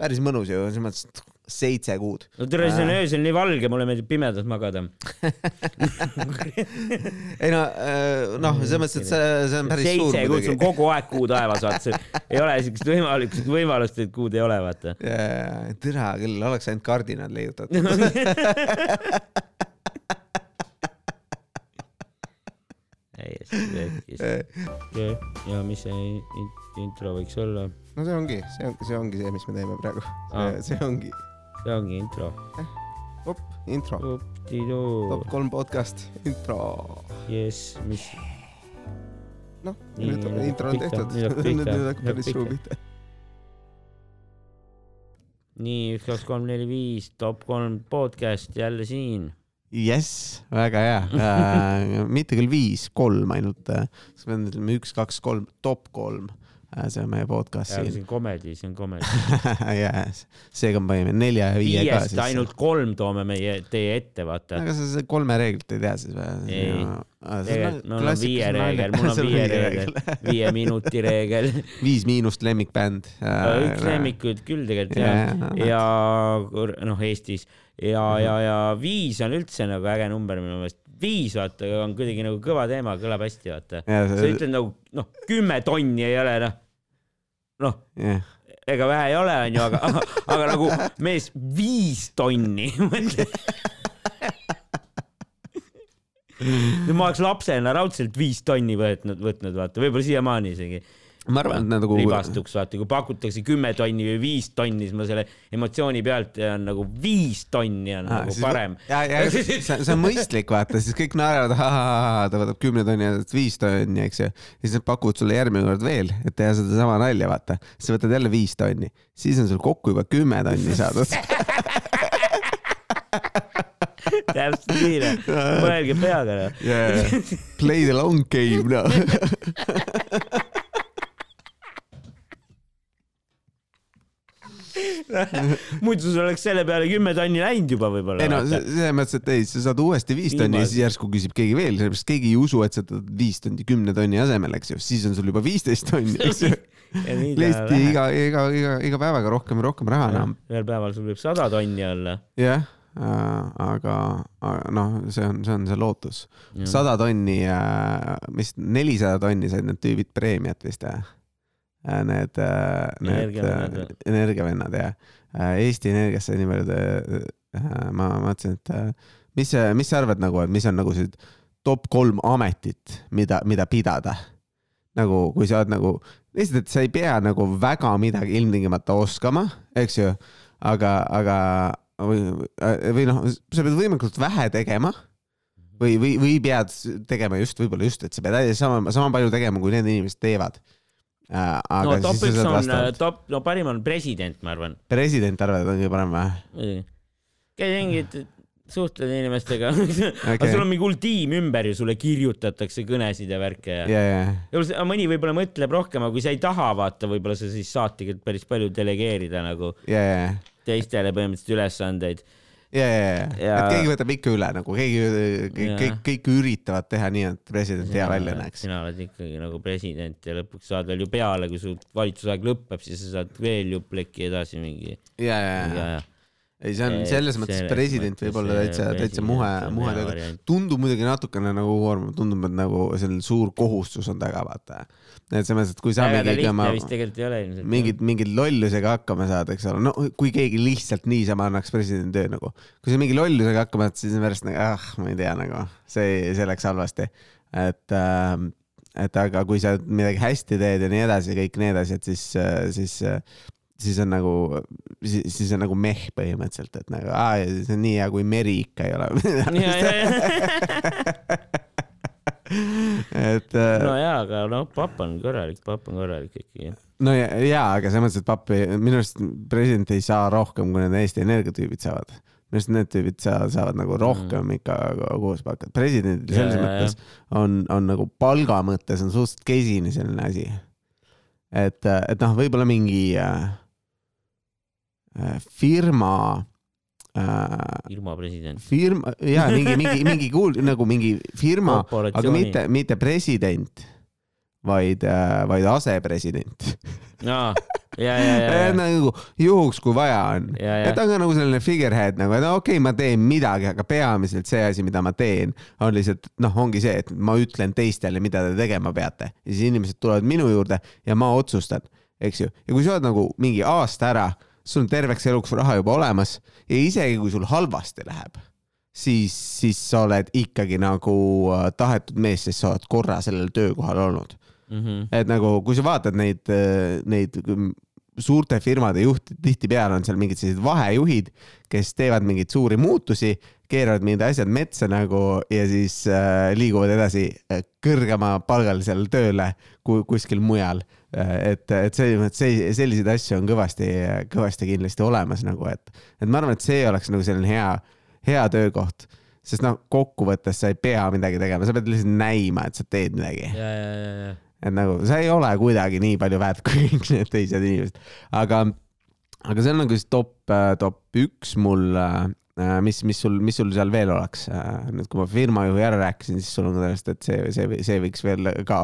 päris mõnus ju, selles mõttes seitse kuud. no tere, siis on öösel nii valge, mulle meeldib pimedas magada. ei no, noh, selles mõttes, et see, see on päris suur seitse kuud, sul kogu aeg kuu taevas, vaata, ei ole siukest võimalust, võimalust, et kuud ei ole, vaata. tere küll, oleks ainult kardinad leiutatud. täiesti vekkis. ja mis see in- intro võiks olla? no see ongi, see on, see ongi see, mis me teeme praegu see ongi, see ongi intro. op, intro, top, kolm podcast, intro. jess, mis, noh, nüüd on intro on tehtud, nüüd hakkab päris suu pihta. nii, üks, kaks, kolm, neli, viis, top kolm podcast jälle siin. jess, väga hea äh,. mitte küll viis, kolm ainult äh,. siis me ütleme üks, kaks, kolm, top kolm. See on meie podcast see siin. on komedi, see on komedi. jaa, seega me panime nelja ja viie ka siis. ainult kolm toome meie, teie ette, vaata. aga sa seda kolme reeglit ei tea siis või? Ei. tegelikult mul on viie reegel, mul on viie reegel, viie minuti reegel. viis miinust lemmikbänd. üks lemmikuid küll tegelikult jah. ja kur- noh, Eestis ja, ja, ja viis on üldse nagu äge number minu meelest. Viis vaata on kuidagi nagu kõva teema, kõlab hästi vaata. sa ütled nagu noh, kümme tonni ei ole noh, noh jah, ega vähe ei ole, onju, aga, aga, aga nagu mees viis tonni. no ma oleks lapsena raudselt viis tonni võtnud, võtnud vaata, võib-olla siiamaani isegi ma arvan, et nagu. ribastuks vaata, kui pakutakse kümme tonni või viis tonni, siis ma selle emotsiooni pealt on nagu viis tonni on nagu parem. ja, ja see, see on mõistlik, vaata, siis kõik naeravad, ta võtab kümne tonni ja viis tonni, eks ju. ja siis nad pakuvad sulle järgmine kord veel, et teha sedasama nalja, vaata. siis võtad jälle viis tonni, siis on sul kokku juba kümme tonni saadud. täpselt nii, noh. mõelge peaga, noh. Play the long game, noh. muidu sul oleks selle peale kümme tonni läinud juba võib-olla. ei no se- selles mõttes, et ei, sa saad uuesti viis tonni ja siis järsku küsib keegi veel, sellepärast keegi ei usu, et sa tõid viis tonni kümne tonni asemel, eks ju, siis on sul juba viisteist tonni, eks ju. lihtsalt iga, iga, iga, iga päevaga rohkem ja rohkem raha enam. ühel päeval sul võib sada tonni olla. jah, aga, aga noh, see on, see on see lootus. sada tonni, mis nelisada tonni said need tüübid preemiat vist jah? Need, need Energiavennad või? energiavennad jah. Eesti Energiasse nii palju, ma mõtlesin, et äh, mis mis sa arvad nagu, et mis on nagu see top kolm ametit, mida, mida pidada? nagu kui sa oled nagu, lihtsalt, et sa ei pea nagu väga midagi ilmtingimata oskama, eks ju, aga, aga või, või noh, sa pead võimalikult vähe tegema või, või, või pead tegema just võib-olla just, et sa pead sama, sama palju tegema, kui need inimesed teevad. Aga no top siis sa saad on, vastavalt. top, no parim on president, ma arvan. president arvad, on kõige parem või? käid ringi, suhtled inimestega okay., aga sul on mingi hull tiim ümber ju, sulle kirjutatakse kõnesid ja värke ja ja, ja, ja mõni võib-olla mõtleb rohkem, aga kui sa ei taha vaata, võib-olla sa siis saadki päris palju delegeerida nagu ja, ja, teistele põhimõtteliselt ülesandeid. ja, ja, ja, et keegi võtab ikka üle nagu keegi, kõik kõik, üritavad teha nii, et president hea välja näeks. sina oled ikkagi nagu president ja lõpuks saad veel ju peale, kui su valitsusaeg lõpeb, siis sa saad veel ju pleki edasi mingi. ja, ja, ja, ja, ei, see on Et selles mõttes selles president võib olla täitsa, täitsa muhe, muhe variant.. tundub muidugi natukene nagu koormav, tundub, et nagu selline suur kohustus on taga, vaata. Et selles mõttes, et kui sa väga mingi lihtne vist tegelikult ei ole ilmselt. mingid, mingid lollusega hakkama saad, eks ole, no kui keegi lihtsalt niisama annaks presidendi töö nagu, kui sa mingi lollusega hakkama saad, siis on pärast nagu ah, ma ei tea nagu see, see läks halvasti. et äh,, et aga kui sa midagi hästi teed ja nii edasi, kõik need asjad, siis, siis, siis on nagu, siis, siis on nagu meh põhimõtteliselt, et nagu aa, see on nii hea, kui meri ikka ei ole. et äh, no jaa, aga noh, papp on korralik, papp on korralik ikkagi. no ja, ja, aga selles mõttes, et pappi, minu arust president ei saa rohkem, kui need Eesti Energia tüübid saavad. minu arust need tüübid saavad, saavad nagu rohkem mm. ikka koos palka. presidendil Ja, selles ja, mõttes on, on nagu palga mõttes on suhteliselt kesine selline asi. et, et noh, võib-olla mingi äh, äh, firma äh, ilma president. firma ja mingi, mingi, mingi kuul- nagu mingi firma, aga mitte, mitte president, vaid, vaid asepresident aa, nagu juhuks, kui vaja on. et ka nagu selline figurehead nagu, et okei okay,, ma teen midagi, aga peamiselt see asi, mida ma teen, on lihtsalt noh, ongi see, et ma ütlen teistele, mida te tegema peate ja siis inimesed tulevad minu juurde ja ma otsustan, eks ju. ja kui sa oled nagu mingi aasta ära, sul on terveks eluks raha juba olemas ja isegi kui sul halvasti läheb siis, siis sa oled ikkagi nagu äh, tahetud mees, sest sa oled korra sellel töökohal olnud mm. -hmm. et nagu, kui sa vaatad neid, äh, neid suurte firmade juhte, tihtipeale on seal mingid sellised vahejuhid, kes teevad mingeid suuri muutusi, keeravad mingid asjad metsa nagu ja siis äh, liiguvad edasi äh, kõrgemapalgalisele tööle kui kuskil mujal. Et, et selles mõttes see, selliseid asju on kõvasti, kõvasti kindlasti olemas nagu, et, et ma arvan, et see oleks nagu selline hea, hea töökoht sest noh, kokkuvõttes sa ei pea midagi tegema, sa pead lihtsalt näima, et sa teed midagi. et nagu sa ei ole kuidagi nii palju väärt kui kõik need teised inimesed, aga, aga see on nagu siis top, äh, top üks mul äh, mis, mis sul, mis sul seal veel oleks? Äh, nüüd, kui ma firmajuhi ära rääkisin, siis sul on ka tõesti, et see, see, see võiks veel ka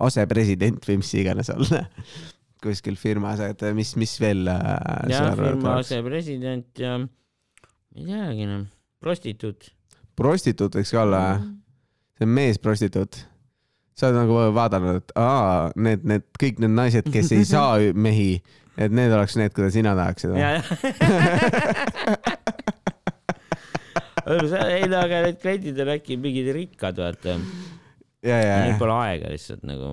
asepresident või mis iganes olla kuskil firmas, et mis, mis veel? jah, firma asepresident ja ei teagi enam, prostituut. prostituut võiks ka olla, mm. see on meesprostituut sa oled nagu vaadanud, et aa, need, need kõik need naised, kes ei saa mehi, et need oleks need, keda sina tahaksid ei no aga need kliendid on äkki mingid rikkad, vaata. Neil pole aega lihtsalt nagu.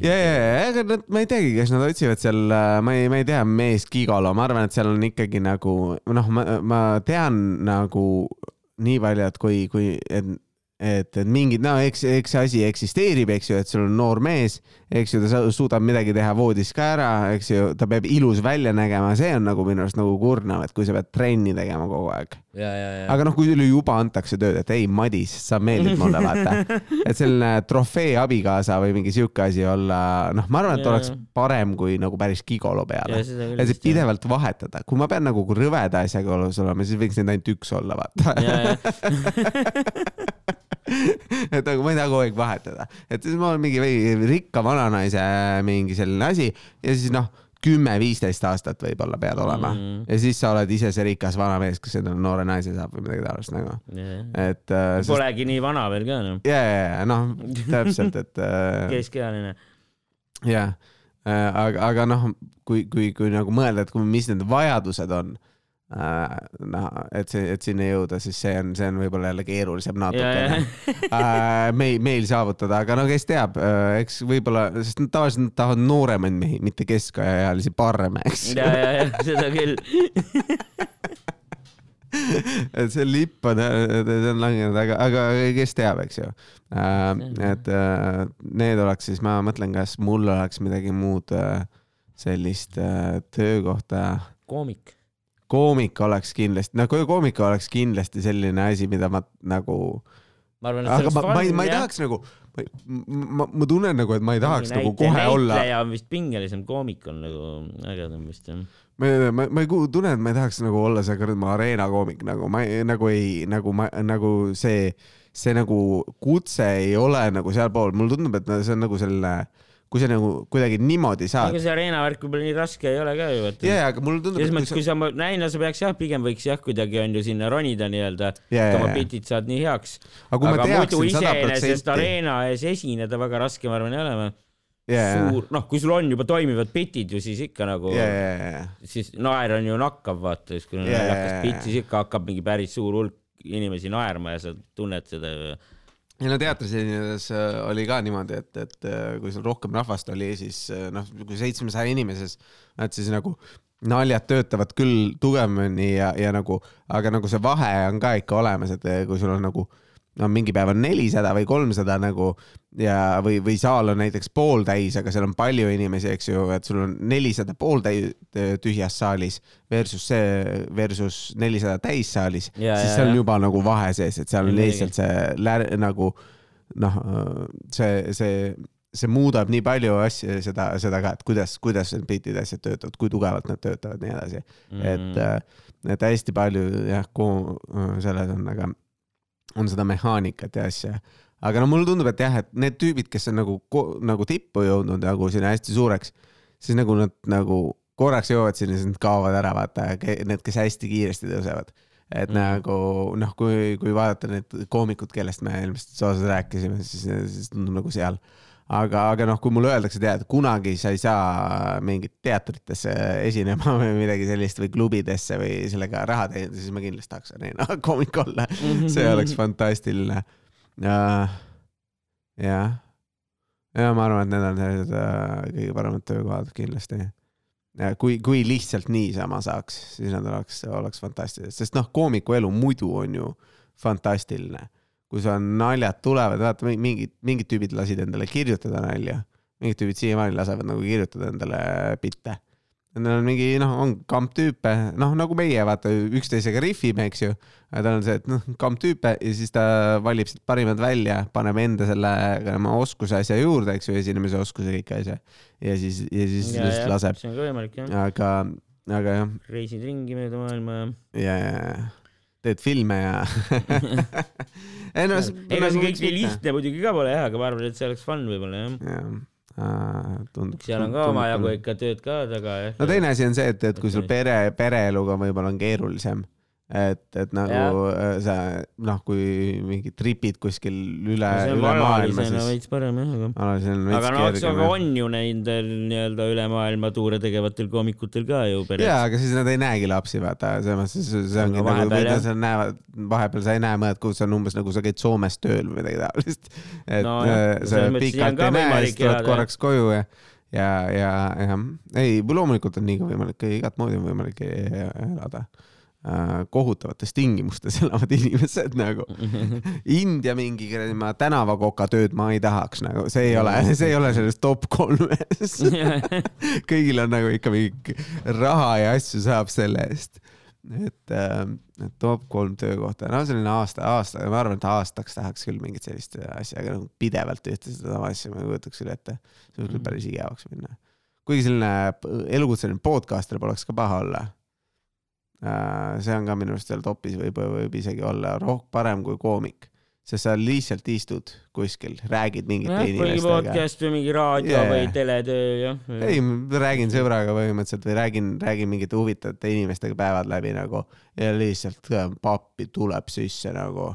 ja, ja, ja, ega nad, ma ei teagi, kas nad otsivad seal, ma ei, ma ei tea, meest gigolo, ma arvan, et seal on ikkagi nagu noh, ma, ma tean nagu nii palju, et kui, kui, et et, et mingid, no eks, eks see asi eksisteerib, eks ju, et sul on noor mees, eks ju, ta suudab midagi teha voodis ka ära, eks ju, ta peab ilus välja nägema, see on nagu minu arust nagu kurnav, et kui sa pead trenni tegema kogu aeg. aga noh, kui sulle juba antakse tööd, et ei, Madis, sa meeldid mulle, vaata. et selline trofee abikaasa või mingi sihuke asi olla, noh, ma arvan, et ja, oleks parem kui nagu päris gigolo peale. et see pidevalt vahetada, kui ma pean nagu rõveda asjaga olema, siis võiks neid ainult üks olla, vaata et nagu ma ei taha kogu aeg vahetada, et siis ma olen mingi rikka vananaise mingi selline asi ja siis noh, kümme-viisteist aastat võib-olla pead olema mm -hmm. ja siis sa oled ise see rikas vanamees, kes endale noore naise saab või midagi taolist nagu yeah.. et äh,. Polegi sest... nii vana veel ka noh. ja, ja, ja noh, täpselt, et äh.... keskealine. jah äh,, aga, aga noh, kui, kui, kui nagu mõelda, et kui, mis need vajadused on noh, et see, et sinna jõuda, siis see on, see on võib-olla jälle keerulisem natukene äh, meil, meil saavutada, aga no kes teab, äh, eks võib-olla, sest nad tavaliselt tahavad nooremaid mehi, mitte keskajaealisi parme, eks. ja, ja, ja seda küll et see lipp on, see on langenud, aga, aga kes teab, eks ju. et need oleks siis, ma mõtlen, kas mul oleks midagi muud sellist töökohta. koomik koomik oleks kindlasti, nagu koomik oleks kindlasti selline asi, mida ma nagu. aga ma, ma ei, ma ei tahaks nagu, ma, ma, ma tunnen nagu, et ma ei tahaks näite, nagu kohe näitleja olla. näitleja on vist pingelisem, koomik on nagu ägedam vist jah. ma, ma, ma ei tunne, et ma ei tahaks nagu olla see kuradi areena koomik nagu ma ei, nagu ei, nagu ma, nagu see, see nagu kutse ei ole nagu sealpool, mulle tundub, et see on nagu selline kui sa nagu kuidagi niimoodi saad. aga see areena värk võib-olla nii raske ei ole ka ju. jaa, aga mulle tundub. selles mõttes, kui sa, näina sa peaks jah, pigem võiks jah, kuidagi on ju sinna ronida nii-öelda, et oma bitid saad nii heaks. aga, aga muidu iseenesest areena ees esineda väga raske, ma arvan, ei ole või? Yeah. suur, noh, kui sul on juba toimivad bitid ju, siis ikka nagu yeah., siis naer on ju nakkav, vaata, siis kui on yeah. naljakas bitt, siis ikka hakkab mingi päris suur hulk inimesi naerma ja sa tunned seda ja no teatris esinedes äh, oli ka niimoodi, et, et äh, kui seal rohkem rahvast oli, siis äh, noh, kui seitsmesaja inimeses, et siis nagu naljad töötavad küll tugevamini ja, ja nagu, aga nagu see vahe on ka ikka olemas, et kui sul on nagu äh, no mingi päev on nelisada või kolmsada nagu ja, või, või saal on näiteks pooltäis, aga seal on palju inimesi, eks ju, et sul on nelisada pooltäis tühjas saalis versus see, versus nelisada täissaalis, siis seal on juba nagu vahe sees, et seal on lihtsalt see lär, nagu noh, see, see see muudab nii palju asju, seda, seda ka, et kuidas, kuidas need bitid asjad töötavad, kui tugevalt nad töötavad, nii edasi mm. -hmm. et, et hästi palju jah, selles on, aga on seda mehaanikat ja asja. aga no mulle tundub, et jah, et need tüübid, kes on nagu, nagu tippu jõudnud nagu sinna hästi suureks, siis nagu nad nagu korraks jõuavad sinna, siis nad kaovad ära, vaata, need, kes hästi kiiresti tõusevad. et mm. nagu noh, kui, kui vaadata need koomikud, kellest me eelmises osas rääkisime, siis, siis tundub nagu seal aga, aga noh, kui mulle öeldakse, tead, kunagi sa ei saa mingit teatritesse esinema või midagi sellist või klubidesse või sellega raha teenida, siis ma kindlasti tahaks arena koomik olla. see oleks fantastiline. jah, ja ma arvan, et need on sellised äh, kõige paremad töökohad kindlasti. kui, kui lihtsalt niisama saaks, siis nad oleks, oleks fantastilised, sest noh, koomiku elu muidu on ju fantastiline kui sul naljad tulevad, vaata mingid, mingid tüübid lasid endale kirjutada nalja, mingid tüübid siiamaani lasevad nagu kirjutada endale bitte. Neil on mingi noh, on kamptüüpe, noh nagu meie vaata üksteisega rihvime, eks ju. tal on see, et noh, kamptüüpe ja siis ta valib siit parimad välja, paneb enda selle oma oskuse asja juurde, eks ju, esinemise oskuse kõik asja. ja siis, ja siis ja, lihtsalt laseb. see on ka võimalik jah. aga, aga jah. reisid ringi mööda maailma ja. ja, ja, ja teed filme ja ei no ega see kõik nii lihtne muidugi ka pole jah, aga ma arvan, et see oleks fun võib-olla jah. jah äh,, tundub. seal on ka omajagu ikka tööd ka taga jah. no teine asi on see, et, et kui sul pere, pereeluga võib-olla on keerulisem et, et nagu ja. Äh, sa noh, kui mingid tripid kuskil üle, üle maailma, siis. veits parem jah, aga. aga no aga on ju nendel nii-öelda üle maailma tuure tegevatel koomikutel ka ju pered. jaa, aga siis nad ei näegi lapsi, vaata, selles mõttes see ongi nagu, mida sa näevad, vahepeal sa ei näe mõned, kus on umbes nagu sa käid Soomes tööl või midagi taolist. et no, jah, äh, sa pikalt ei näe, siis tuled korraks koju ja ja, ja, jah, ei, loomulikult on nii ka võimalik, igat moodi on võimalik elada Äh, kohutavates tingimustes elavad inimesed nagu. India mingi tänavakoka tööd ma ei tahaks nagu, see ei ole, see ei ole selles top kolmes kõigil on nagu ikka mingi raha ja asju saab selle eest. et äh, top kolm töökohta, no selline aasta, aasta, ma arvan, et aastaks tahaks küll mingit sellist asja, aga nagu pidevalt ühte sedasama asja ma ei kujutaks küll ette. see võib küll mhm. päris igavaks minna. kuigi selline elukutseline podcaster poleks ka paha olla Äh, see on ka minu arust seal topis võib, võib isegi olla roh-, parem kui koomik, sest sa lihtsalt istud kuskil, räägid mingite ja, inimestega. podcast või mingi raadio yeah. või teletöö, jah. ei, räägin sõbraga põhimõtteliselt või räägin, räägin mingite huvitavate inimestega päevad läbi nagu ja lihtsalt pappi tuleb sisse nagu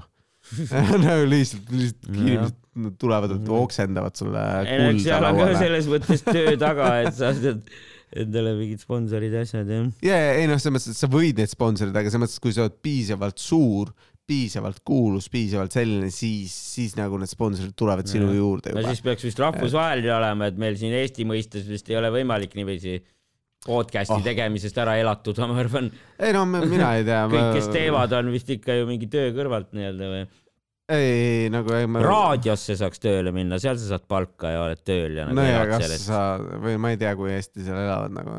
nagu lihtsalt, lihtsalt inimesed tulevad, oksendavad sulle. seal on ka selles mõttes töö taga, et sa tead endale mingid sponsorid ja asjad jah. ja, ja ei noh, selles mõttes, et sa võid neid sponsorid, aga selles mõttes, kui sa oled piisavalt suur, piisavalt kuulus, piisavalt selline, siis, siis nagu need sponsorid tulevad ja. sinu juurde juba. no siis peaks vist rahvusvaheline olema, et meil siin Eesti mõistes vist ei ole võimalik niiviisi podcast'i oh. tegemisest ära elatuda, ma arvan. ei no mina ei tea kõik, kes teevad, on vist ikka ju mingi töö kõrvalt nii-öelda või ei, nagu ei ma... raadiosse saaks tööle minna, seal sa saad palka ja oled tööl ja nagu no ja kas sellest. sa või ma ei tea, kui hästi seal elavad nagu.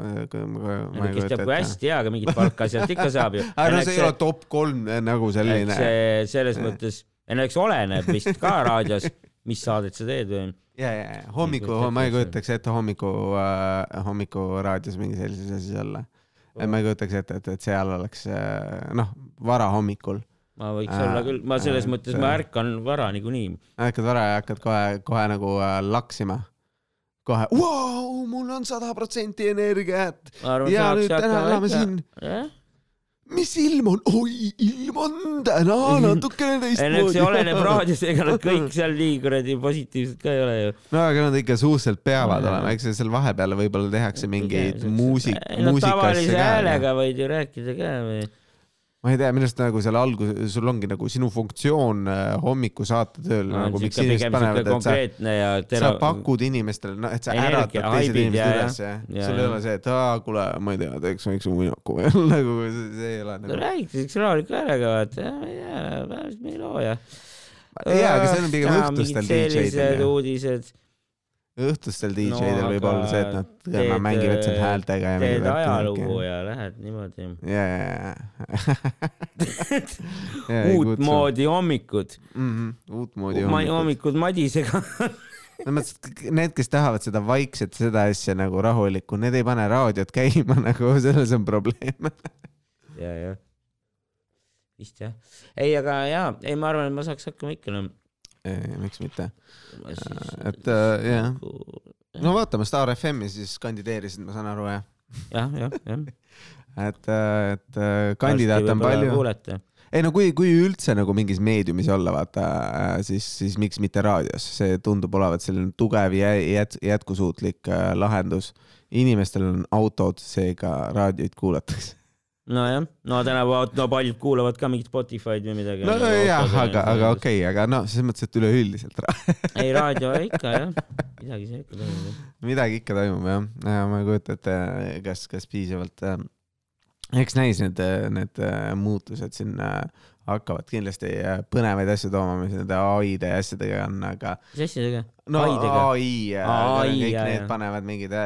kes teab, kui hästi jaa, aga mingit palka sealt ikka saab ju. aga no see ei ole top kolm eh, nagu selline. see selles mõttes, no eks oleneb vist ka raadios, mis saadet sa teed või. ja, ja, ja hommiku, ma ei kujutaks ette hommiku äh,, hommikuraadios mingi sellises asjas olla. ma ei kujutaks ette, et, et seal oleks äh, noh, varahommikul ma võiks äh, olla küll, ma selles äh, mõttes, ma ärkan vara niikuinii. ärkad vara ja hakkad kohe, kohe nagu äh, laksima. kohe, vau, mul on sada protsenti energiat. ja nüüd täna elame siin mis ilm on? oi, ilm on täna natukene teistmoodi. see oleneb raadios, ega nad kõik seal nii kuradi positiivsed ka ei ole ju. no aga nad ikka suhteliselt peavad olema, eks seal vahepeal võib-olla tehakse mingeid muusik, muusikasse ka. tavalise häälega võid ju rääkida ka või ma ei tea, minu arust nagu seal alguses, sul ongi nagu sinu funktsioon äh, hommikusaatel tööl no, nagu miks inimesed panevad, et sa, tera... sa pakud inimestele, noh, et sa äratad teised inimesed üles, sul ei ole see, et aa, kuule, ma ei tea, teeks väikse muinaku või nagu see ei ole nagu. räägiks siukse rahuliku häälega, vaata, ma ei tea, pärast me ei loo ja. jaa, aga see on pigem õhtustel DJ-del. uudised õhtustel DJ-del no, võib olla see, et nad teed, mängivad seal häältega ja teed ajalugu ja lähed niimoodi. ja, ja, ja. uutmoodi hommikud mm. -hmm. uutmoodi hommikud. hommikud Madisega no mõttes, et need, kes tahavad seda vaikset, seda asja nagu rahulikku, need ei pane raadiot käima nagu, selles on probleem ja, jah. vist jah. ei, aga jaa, ei, ma arvan, et ma saaks hakkama ikka no miks mitte. et äh, jah, nagu, no vaatame Star FM-i siis kandideerisid, ma saan aru jah? jah, jah, jah. et, et kandidaate on palju. ei no kui, kui üldse nagu mingis meediumis olla, vaata, siis, siis miks mitte raadios, see tundub olevat selline tugev ja jät, jätkusuutlik lahendus. inimestel on autod, seega raadioid kuulatakse nojah, no tänapäeval no paljud kuulavad ka mingit Spotify'd või midagi. no jah, aga, aga okei okay,, aga noh, selles mõttes, et üleüldiselt ei, raadio ikka jah, midagi seal ikka toimub. midagi ikka toimub jah, ma ei kujuta ette, kas, kas piisavalt äh,, eks näis need, need äh, muutused siin äh, hakkavad kindlasti põnevaid asju tooma, mis nende ai-de ja asjadega on, aga. mis asjadega? no ai, kõik need panevad mingeid,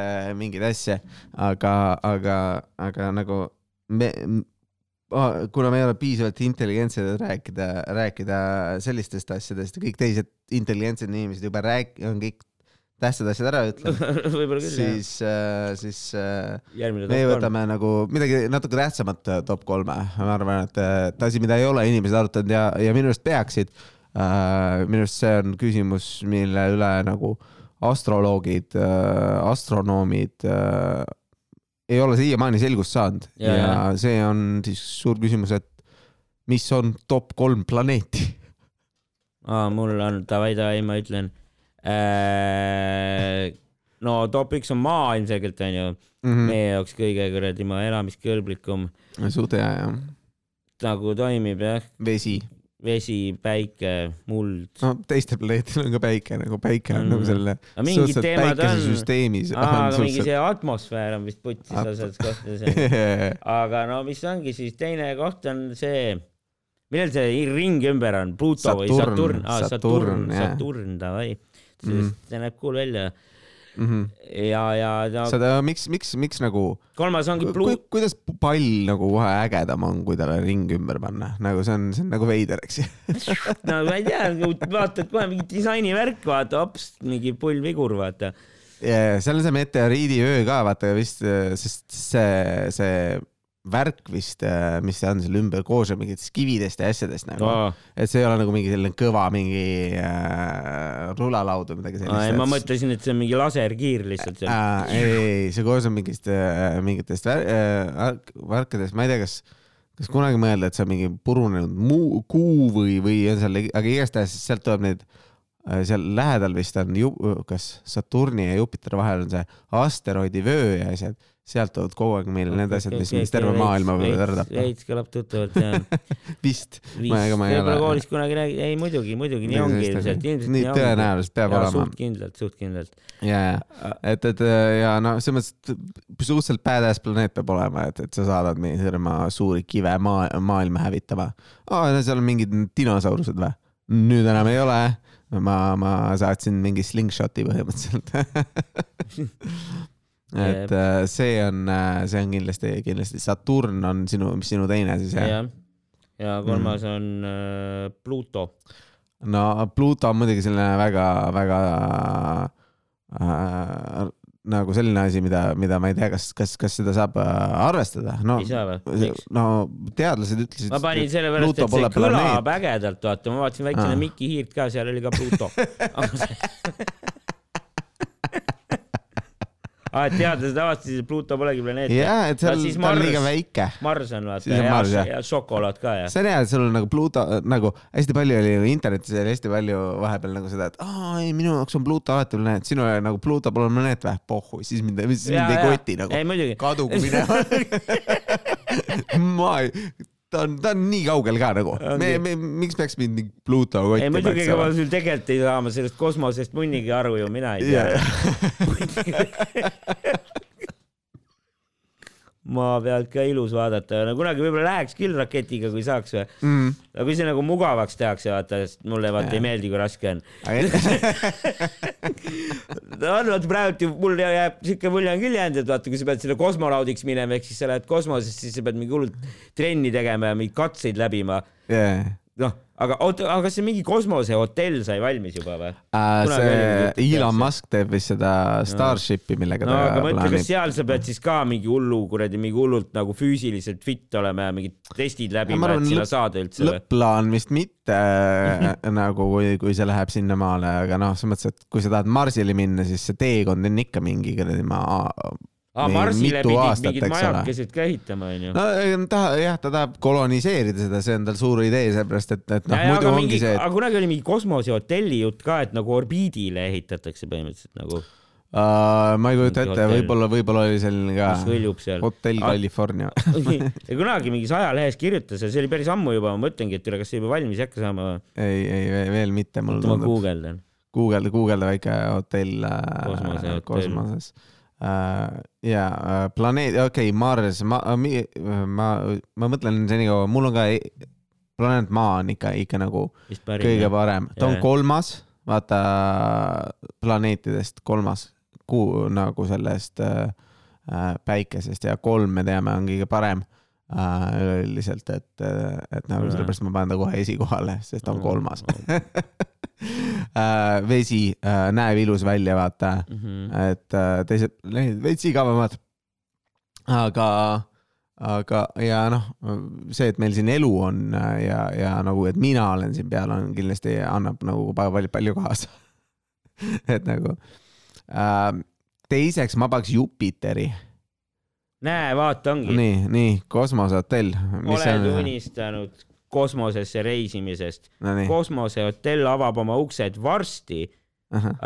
mingeid asju, aga, aga, aga nagu me, kuna me ei ole piisavalt intelligentsed, et rääkida, rääkida sellistest asjadest ja kõik teised intelligentsed inimesed juba rääk-, on kõik tähtsad asjad ära ütlenud siis, äh, siis äh, me võtame nagu midagi natuke tähtsamat äh, top kolme, ma arvan, et, et asi, mida ei ole inimesed arutanud ja, ja minu arust peaksid äh,. minu arust see on küsimus, mille üle nagu astroloogid äh,, astronoomid äh, ei ole siiamaani selgust saanud ja, ja see on siis suur küsimus, et mis on top kolm planeeti aa, mul on, davai, davai, ma ütlen äh,. no top üks on maa ilmselgelt onju mm, -hmm. meie jaoks kõige kuradi maa elamiskõlblikum. suht hea jah. nagu toimib jah. vesi vesi, päike, muld. no teistel planeetidel on ka päike nagu päike on mm. nagu selle no, mingid teemad on. aga mingi see atmosfäär on vist putsis At... osades kohtades aga no mis ongi siis teine koht on see, millal see ring ümber on, Pluto Saturn, või Saturn, ah, Saturn, Saturn, Saturn, davai. Mm. see näeb cool välja mm. -hmm. ja, ja ta. seda, miks, miks, miks nagu. kolmas ongi blue... ku,. kuidas pall nagu kohe ägedam on, kui talle ring ümber panna, nagu see on, see on nagu veider, eks ju no ma ei tea, vaatad kohe mingi disainivärk, vaata, hops, mingi pullvigur, vaata. ja, ja seal on see meteoriidiöö ka, vaata vist, sest see, see värk vist, äh, mis see on seal ümber, koosneb mingitest kividest ja asjadest nagu oh.. et see ei ole nagu mingi selline kõva mingi äh, rulalaud või midagi sellist. ei, ma mõtlesin, et see on mingi laserkiir lihtsalt äh,. ei, ei, see koosneb mingist äh,, mingitest vär, äh, värkidest, ma ei tea, kas, kas kunagi mõelda, et see on mingi purunenud muu, kuu või, või on seal, aga igastahes sealt tuleb neid äh, seal lähedal vist on ju, kas Saturni ja Jupiteri vahel on see asteroidivöö ja asjad sealt tulevad kogu aeg meile need asjad, mis, mis terve maailma võivad ära tappa. veits kõlab tuttavalt jah vist. võib-olla koolis kunagi räägi-, ei muidugi, muidugi nii ongi ilmselt. nii tõenäoliselt peab olema. suht kindlalt, suht kindlalt. ja, ja, et, et ja noh, selles mõttes, et suhteliselt badass planeet peab olema, et, et sa saadad meid hirma suuri kive maa, maailma hävitama. aa, seal on mingid dinosaurused või? nüüd enam ei ole ma, ma saatsin mingi slingshot'i põhimõtteliselt et äh, see on, äh, see on kindlasti, kindlasti Saturn on sinu, mis sinu teine siis jah? jah, ja kolmas mm. on äh, Pluto. no Pluto on muidugi selline väga-väga äh, nagu selline asi, mida, mida ma ei tea, kas, kas, kas seda saab äh, arvestada, no. ei saa või? no teadlased ütlesid. ma panin sellepärast, et see kõlab ägedalt, vaata, ma vaatasin väiksena Mikki Hiirt ka, seal oli ka Pluto aa, et teadlased avastasid, et Pluto polegi planeet. jaa, et seal ta on liiga väike. Mars on vaata ja, ja, ja šokolaad ka ja. see on hea, et sul on nagu Pluto nagu hästi palju oli internetis oli hästi palju vahepeal nagu seda, et aa ei, minu jaoks on Pluto alati planeet, sinu jaoks nagu Pluto pole planeet või? pohhu, siis mind, siis mind ei koti nagu. kadugu minema ma ei ta on, ta on nii kaugel ka nagu. me, me, miks peaks mind nii Pluto kotti ei muidugi, ega ma sul tegelikult ei saa ma sellest kosmosest munnigi aru ju, mina ei tea yeah. maa pealt ka ilus vaadata, no kunagi võib-olla läheks küll raketiga, kui saaks või? Mm.. aga kui see nagu mugavaks tehakse, vaata, sest mulle vaata ja. ei meeldi, kui raske on. No on, vaata praegu mul jääb siuke mulje on küll jäänud, et vaata, kui sa pead selle kosmonaudiks minema, ehk siis sa lähed kosmosesse, siis sa pead mingi hullult trenni tegema ja mingeid katseid läbima. Yeah noh, aga oota, aga kas see mingi kosmosehotell sai valmis juba või äh,? see Elon Musk teeb vist seda Starshipi, millega no, ta aga mõtle, kas seal sa pead siis ka mingi hullu kuradi, mingi hullult nagu füüsiliselt fit olema ja mingid testid läbima, et sinna saada üldse või? lõpp-plaan vist mitte nagu kui, kui see läheb sinnamaale, aga noh, selles mõttes, et kui sa tahad Marsile minna, siis see teekond on ikka mingi kuradi maa aa, Marsile pidid mingid majakesed ka ehitama, onju. no ta, jah, ta tahab koloniseerida seda, see on tal suur idee, seepärast et, et noh, muidu ongi mingi, see et.... aga kunagi oli mingi kosmosehotelli jutt ka, et nagu orbiidile ehitatakse põhimõtteliselt nagu uh,. ma ei kujuta ette, võib-olla, võib-olla oli selline ka. mis hõljub seal. hotell California kunagi mingis ajalehes kirjutas ja see oli päris ammu juba, ma mõtlengi, et üle, kas see juba valmis ei hakka saama või? ei, ei veel mitte. ma guugeldan. guugelda, guugelda väike hotell äh, kosmoses Uh, ja uh, planeet, okei okay,, Mars, ma, ma, ma mõtlen senikaua, mul on ka e, planeet Maa on ikka, ikka nagu parim, kõige parem, ta on kolmas, vaata planeetidest kolmas kuu nagu sellest uh, päikesest. Ja kolm me teame on kõige parem üleüldiselt, et, et nagu sellepärast ma panen ta kohe esikohale, sest ta on kolmas. Äh, vesi äh, näeb ilus välja, vaata mm. -hmm. et äh, teised lehid veits igavamad. aga, aga ja noh, see, et meil siin elu on ja, ja nagu, et mina olen siin peal, on kindlasti annab nagu palju, palju kaasa et nagu äh,. teiseks ma paneks Jupiteri näe, vaata ongi. nii, nii, kosmosehotell. oled unistanud kosmosesse reisimisest no. kosmosehotell avab oma uksed varsti.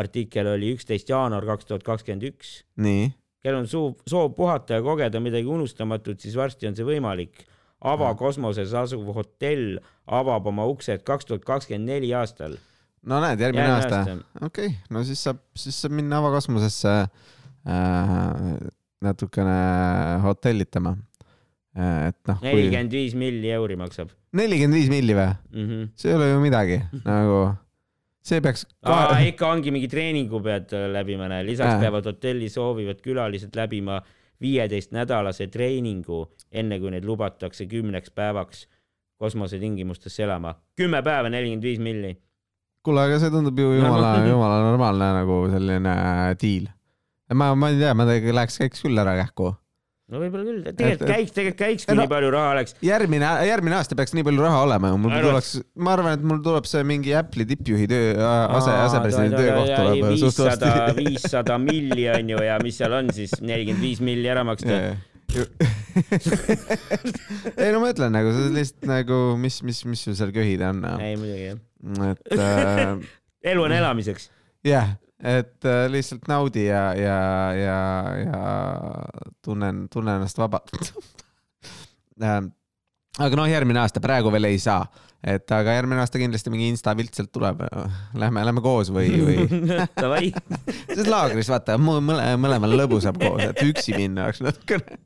artikkel oli üksteist jaanuar kaks tuhat kakskümmend üks. nii. kellel on soov, soov puhata ja kogeda midagi unustamatut, siis varsti on see võimalik. avakosmoses asuv hotell avab oma uksed kaks tuhat kakskümmend neli aastal. no näed, järgmine aasta, aasta.. okei okay., no siis saab, siis saab minna avakosmosesse äh, natukene hotellitama et noh. nelikümmend viis milli euri maksab. Nelikümmend viis milli või mm? -hmm. see ei ole ju midagi nagu, see peaks ka.... ikka ongi mingi treeningu pead läbima, näe, lisaks äh. peavad hotelli soovivad külalised läbima viieteistnädalase treeningu, enne kui neid lubatakse kümneks päevaks kosmosetingimustesse elama. kümme päeva, nelikümmend viis milli. kuule, aga see tundub ju jumala, jumala normaalne nagu selline diil. ma, ma ei tea, ma läheks, käiks küll ära kähku no võib-olla küll, tegelikult käiks, tegelikult käiks, kui no, nii palju raha oleks. järgmine, järgmine aasta peaks nii palju raha olema ju, mul Arvast... tuleks, ma arvan, et mul tuleb see mingi Apple'i tippjuhi töö, ase, asepresidendi töökoht tuleb suht varsti. viissada milli on ju ja mis seal on siis, nelikümmend viis milli ära maksta ei no ma ütlen nagu, see on lihtsalt nagu, mis, mis, mis sul seal köhida on. ei muidugi jah. et äh, elu on elamiseks. jah yeah et äh, lihtsalt naudi ja, ja, ja, ja tunnen, tunnen ennast vabalt ähm, aga noh, järgmine aasta, praegu veel ei saa, et aga järgmine aasta kindlasti mingi insta pilt sealt tuleb. Lähme, lähme koos või, või? Davai. Siis laagris vaata mõle, mõlemal lõbusam koos, et üksi minna oleks natukene.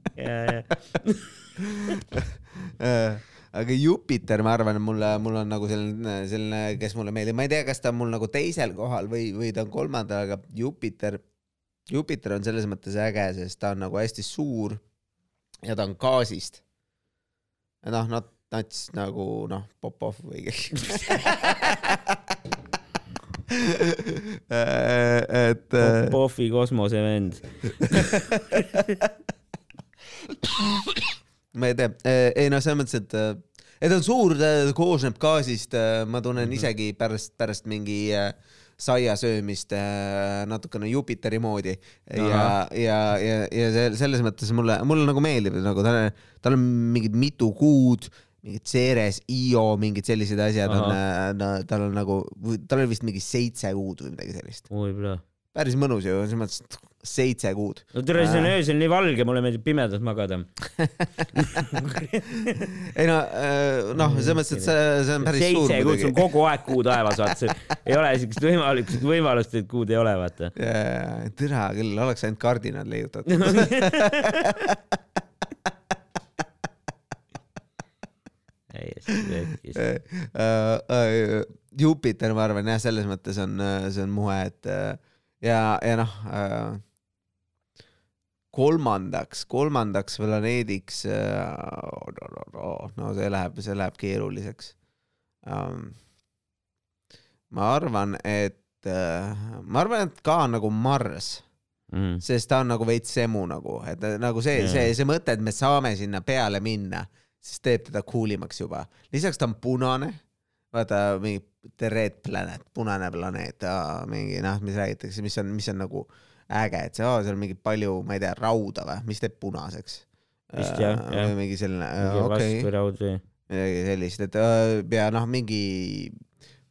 Äh, aga Jupiter, ma arvan, mulle, mul on nagu selline, selline, kes mulle meeldib, ma ei tea, kas ta on mul nagu teisel kohal või, või ta on kolmandal, aga Jupiter, Jupiter on selles mõttes äge, sest ta on nagu hästi suur ja ta on gaasist. noh, not nats nagu noh, Popov või keegi et. Popovi kosmosevend ma ei tea, ei noh, selles mõttes, et, et ta on suur, ta koosneb gaasist, ma tunnen mm -hmm. isegi pärast, pärast mingi saia söömist natukene Jupiteri moodi ja, ja, ja, ja selles mõttes mulle, mulle nagu meeldib, nagu tal, tal on mingid mitu kuud mingid Ceres, IO, mingid sellised asjad Aha. on, no tal on nagu, tal oli vist mingi seitse kuud või midagi sellist. päris mõnus ju, selles mõttes, et seitse kuud. no tere, siis on äh. öösel nii valge, mulle meeldib pimedas magada ei no, äh, noh, selles mõttes, et see, see on päris seitse suur. seitse kuud, sul kogu aeg kuu taevas, vaata, ei ole siukest võimalust, võimalust, et kuud ei ole, vaata. tere küll, oleks ainult kardinad leiutatud täiesti äh, Jupiter, ma arvan jah, selles mõttes on, see on muhe, et ja, ja noh äh, kolmandaks, kolmandaks planeediks, äh, no see läheb, see läheb keeruliseks. um, ma arvan, et uh,, ma arvan, et ka nagu Mars mm., sest ta on nagu veits semu nagu, et nagu see yeah., see, see mõte, et me saame sinna peale minna, siis teeb teda cool imaks juba. lisaks ta on punane, vaata mingi The Red Planet, punane planeet, mingi noh, mis räägitakse, mis on, mis on nagu äge, et see, seal on mingi palju, ma ei tea, rauda või, mis teeb punaseks? vist jah, jah. mingi selline, okei okay.. midagi sellist, et ja noh, mingi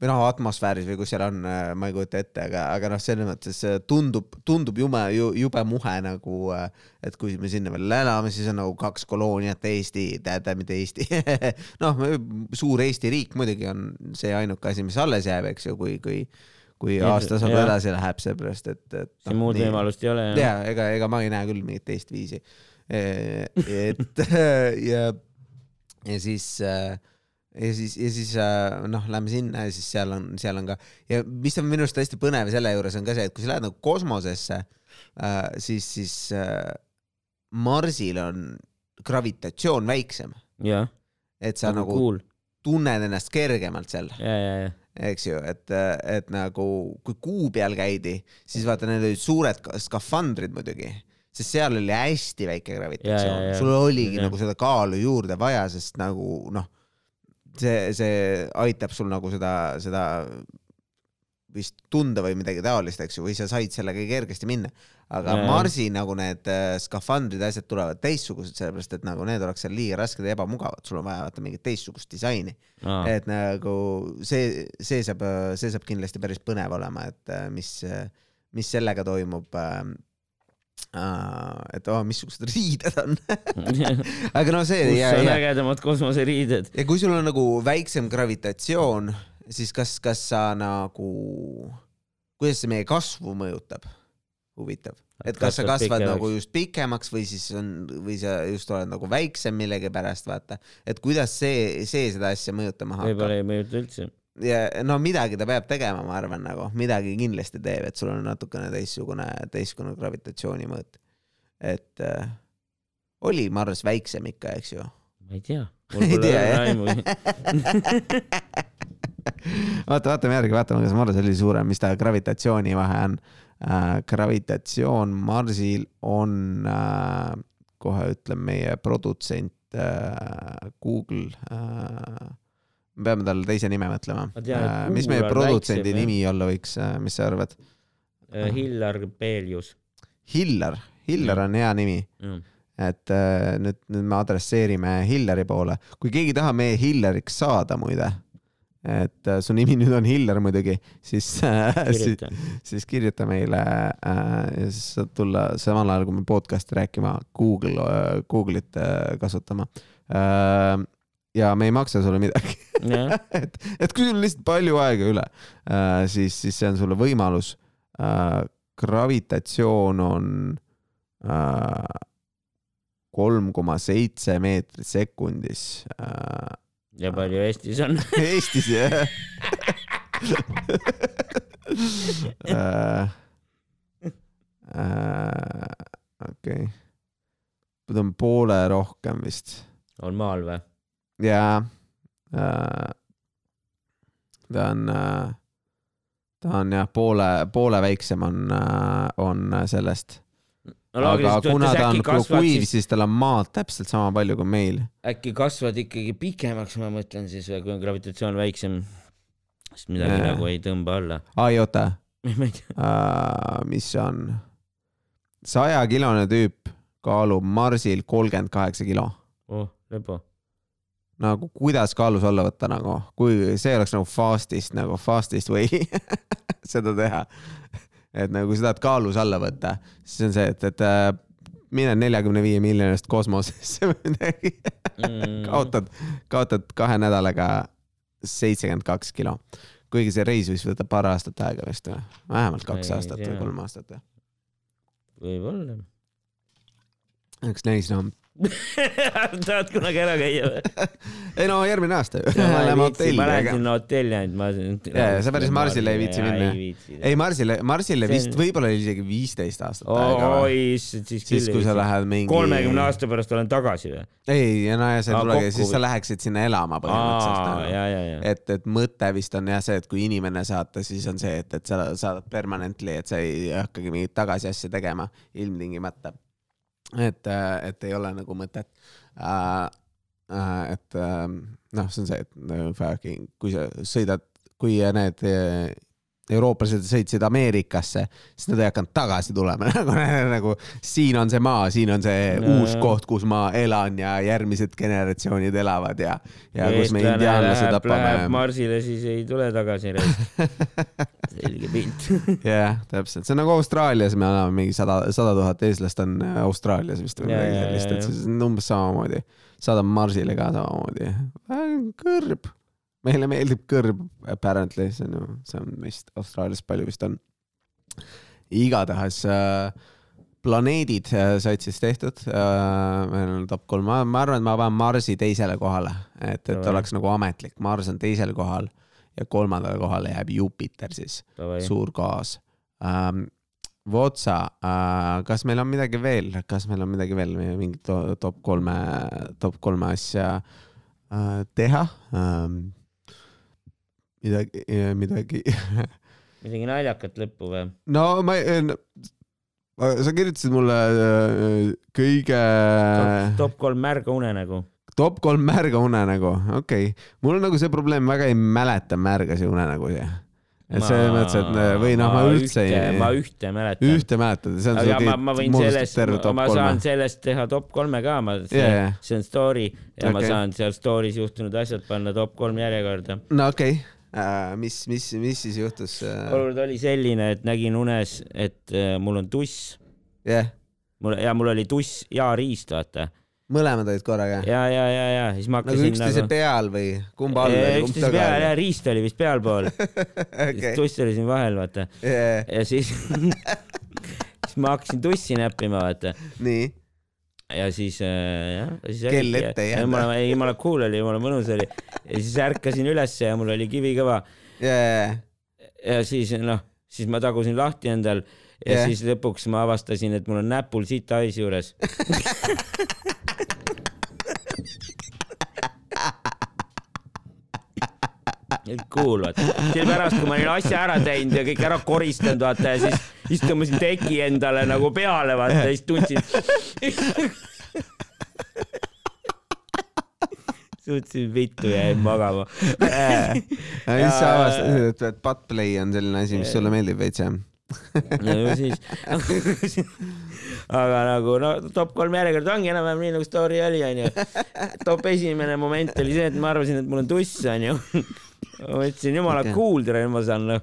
või noh, atmosfääris või kus seal on, äh, ma ei kujuta ette, aga, aga noh, selles mõttes äh, tundub, tundub jube, jube muhe nagu, äh, et kui me sinna veel elame, siis on nagu kaks kolooniat Eesti, tähendab mitte Eesti noh, suur Eesti riik muidugi on see ainuke asi, mis alles jääb, eks ju, kui, kui kui aasta saab edasi läheb, seepärast et, et. siin no, muud nii, võimalust ei ole. ja ega, ega ma ei näe küll mingit teist viisi. et ja, ja siis äh, ja siis, ja siis äh, noh, lähme sinna ja siis seal on, seal on ka ja mis on minu arust hästi põnev selle juures on ka see, et kui sa lähed nagu kosmosesse, siis, siis Marsil on gravitatsioon väiksem. et sa nagu, nagu cool. tunned ennast kergemalt seal. Eks ju, et, et nagu kui kuu peal käidi, siis vaata, need olid suured skafandrid muidugi sest seal oli hästi väike gravitatsioon, sul oligi ja. nagu seda kaalu juurde vaja, sest nagu noh see, see aitab sul nagu seda, seda vist tunda või midagi taolist, eks ju, või sa said sellega kergesti minna. Aga ja, Marsi nagu need äh, skafandrid ja asjad tulevad teistsugused, sellepärast et nagu need oleks seal liiga rasked ja ebamugavad, sul on vaja vaata mingit teistsugust disaini. et nagu see, see saab, see saab kindlasti päris põnev olema, et äh, mis, mis sellega toimub äh, et oh, missugused riided on aga no see. kus on ägedamad kosmoseriided. ja kui sul on nagu väiksem gravitatsioon, siis kas, kas sa nagu, kuidas see meie kasvu mõjutab? Huvitav, et kas sa kasvad nagu just pikemaks või siis on, või sa just oled nagu väiksem millegipärast, vaata, et kuidas see, see seda asja mõjutama hakkab. võib-olla ei mõjuta üldse ja no midagi ta peab tegema, ma arvan, nagu midagi kindlasti teeb, et sul on natukene teistsugune, teistsugune gravitatsiooni mõõt. et äh, oli Mars väiksem ikka, eks ju? ma ei tea. ei tea, jah? vaata, vaatame järgi, vaatame, kas Mars oli suurem, mis ta gravitatsiooni vahe on. Gravitatsioon Marsil on äh,, kohe ütlen meie produtsent äh, Google äh, me peame talle teise nime mõtlema. Äh, mis meie produtsendi nimi olla võiks, äh, mis sa arvad? Äh, Hillar Belius. Hillar, Hillar on hea nimi mm. et nüüd, nüüd me adresseerime Hillari poole, kui keegi tahab meie Hillariks saada muide, et su nimi nüüd on Hillar muidugi, siis, siis, siis kirjuta meile äh, ja siis saad tulla samal ajal, kui me podcast'i rääkima, Google, Google'it kasutama äh, ja me ei maksa sulle midagi et, et kui sul on lihtsalt palju aega üle äh,, siis, siis see on sulle võimalus äh,. gravitatsioon on äh, kolm koma seitse meetrit sekundis äh,. Ja palju Eestis on Eestis jah äh, äh, okei ta on poole rohkem vist. on maal või? jaa äh,. ta on äh,, ta on jah, poole, poole väiksem on äh,, on sellest no,. aga kuna ta on kuiv, siis tal on maad täpselt sama palju kui meil. äkki kasvad ikkagi pikemaks, ma mõtlen siis, kui on gravitatsioon väiksem, sest midagi ja. nagu ei tõmba alla. ai, oota uh, mis on? sajakilone tüüp kaalub Marsil kolmkümmend kaheksa kilo. oh, lepo nagu kuidas kaalus alla võtta nagu, kui see oleks nagu fast'ist nagu fast'ist way seda teha. Et nagu kui sa tahad kaalus alla võtta, siis on see, et, et äh, mine neljakümne viie miljonist kosmosesse või midagi mm. kaotad, kaotad kahe nädalaga seitsekümmend kaks kilo. kuigi see reis vist võtab paar aastat aega vist või, vähemalt kaks ei, aastat või kolm aastat või? võib-olla. eks näis noh tahad kunagi ära käia või? ei no järgmine aasta ju. Lähme hotelli. ma lähen sinna hotelli ainult, ma. jaa, sa päris Marsile ei viitsi minna? ei, Marsile, Marsile vist võib-olla isegi viisteist aastat aega. oi, issand, siis küll. siis, kui sa lähed mingi. kolmekümne aasta pärast olen tagasi või? ei, no ja sa ei tulegi, siis sa läheksid sinna elama põhimõtteliselt. Nagu. et, et mõte vist on jah see, et kui inimene saata, siis on see, et, et sa saadad permanently, et sa ei hakkagi mingit tagasiasja tegema ilmtingimata et, äh, et ei ole nagu mõtet äh,. Äh, et äh, noh, see on see, et äh, fucking, kui sa sõidad, kui need äh, eurooplased sõitsid Ameerikasse, siis nad ei hakanud tagasi tulema nagu, nagu siin on see maa, siin on see no, uus koht, kus ma elan ja järgmised generatsioonid elavad ja, ja kus me indiaanlased tapame. Marsile, siis ei tule tagasi selge pilt. jah, täpselt, see on nagu Austraalias, me elame mingi sada, sada tuhat eestlast on Austraalias vist või midagi sellist, et see on umbes samamoodi. saadame Marsile ka samamoodi. kõrb meile meeldib kõrb, apparently, see on ju, see on vist Austraalias palju vist on. igatahes äh, planeedid äh, said siis tehtud äh,. meil on top kolm, ma arvan, et ma panen Marsi teisele kohale, et, et Tavai. oleks nagu ametlik, Mars on teisel kohal ja kolmandale kohale jääb Jupiter siis, suur gaas ähm,. Votsa äh,, kas meil on midagi veel, kas meil on midagi veel, mingit top kolme, top kolme asja äh, teha ähm, midagi, midagi midagi naljakat lõppu või? no ma no,, sa kirjutasid mulle äh, kõige. top kolm märga unenägu. top kolm märga unenägu, okei okay.. mul on nagu see probleem, väga ei mäleta märgasi unenägusid et selles mõttes, et või noh, ma üldse ei. ma ühte mäletan. ühte mäletad, see on aga ma, ma võin sellest, ma saan sellest teha top kolme ka, ma, see yeah., see on story ja okay. ma saan seal story's juhtunud asjad panna top kolm järjekorda. no okei okay. Mis, mis, mis siis juhtus äh...? olukord oli selline, et nägin unes, et äh, mul on tuss yeah.. mul ja mul oli tuss ja riist, vaata. mõlemad olid korraga? ja, ja, ja, ja siis ma hakkasin nagu üksteise nagu... peal või kumba all või? üksteise peal ja riist oli vist pealpool okay.. tuss oli siin vahel, vaata yeah.. ja siis siis ma hakkasin tussi näppima, vaata. nii ja siis äh, jah, siis kell ette ei jäänud. ei, jumala cool oli, jumala mõnus oli. ja siis ärkasin ülesse ja mul oli kivi kõva yeah.. ja siis noh, siis ma tagusin lahti endal ja yeah. siis lõpuks ma avastasin, et mul on näpul siit hais juures cool, vaata. siis pärast, kui ma olin asja ära teinud ja kõik ära koristanud, vaata ja siis istumasin teki endale nagu peale, vaata ja siis tundsin suutsin vittu ja jäin magama ja siis sa avastasid, et buttplay on selline asi, mis sulle meeldib veits jah? no siis aga nagu no top kolm järjekord ongi enam-vähem nii nagu story oli onju. top esimene moment oli see, et ma arvasin, et mul on tuss onju ma mõtlesin, jumala okay. tere, ma saan noh,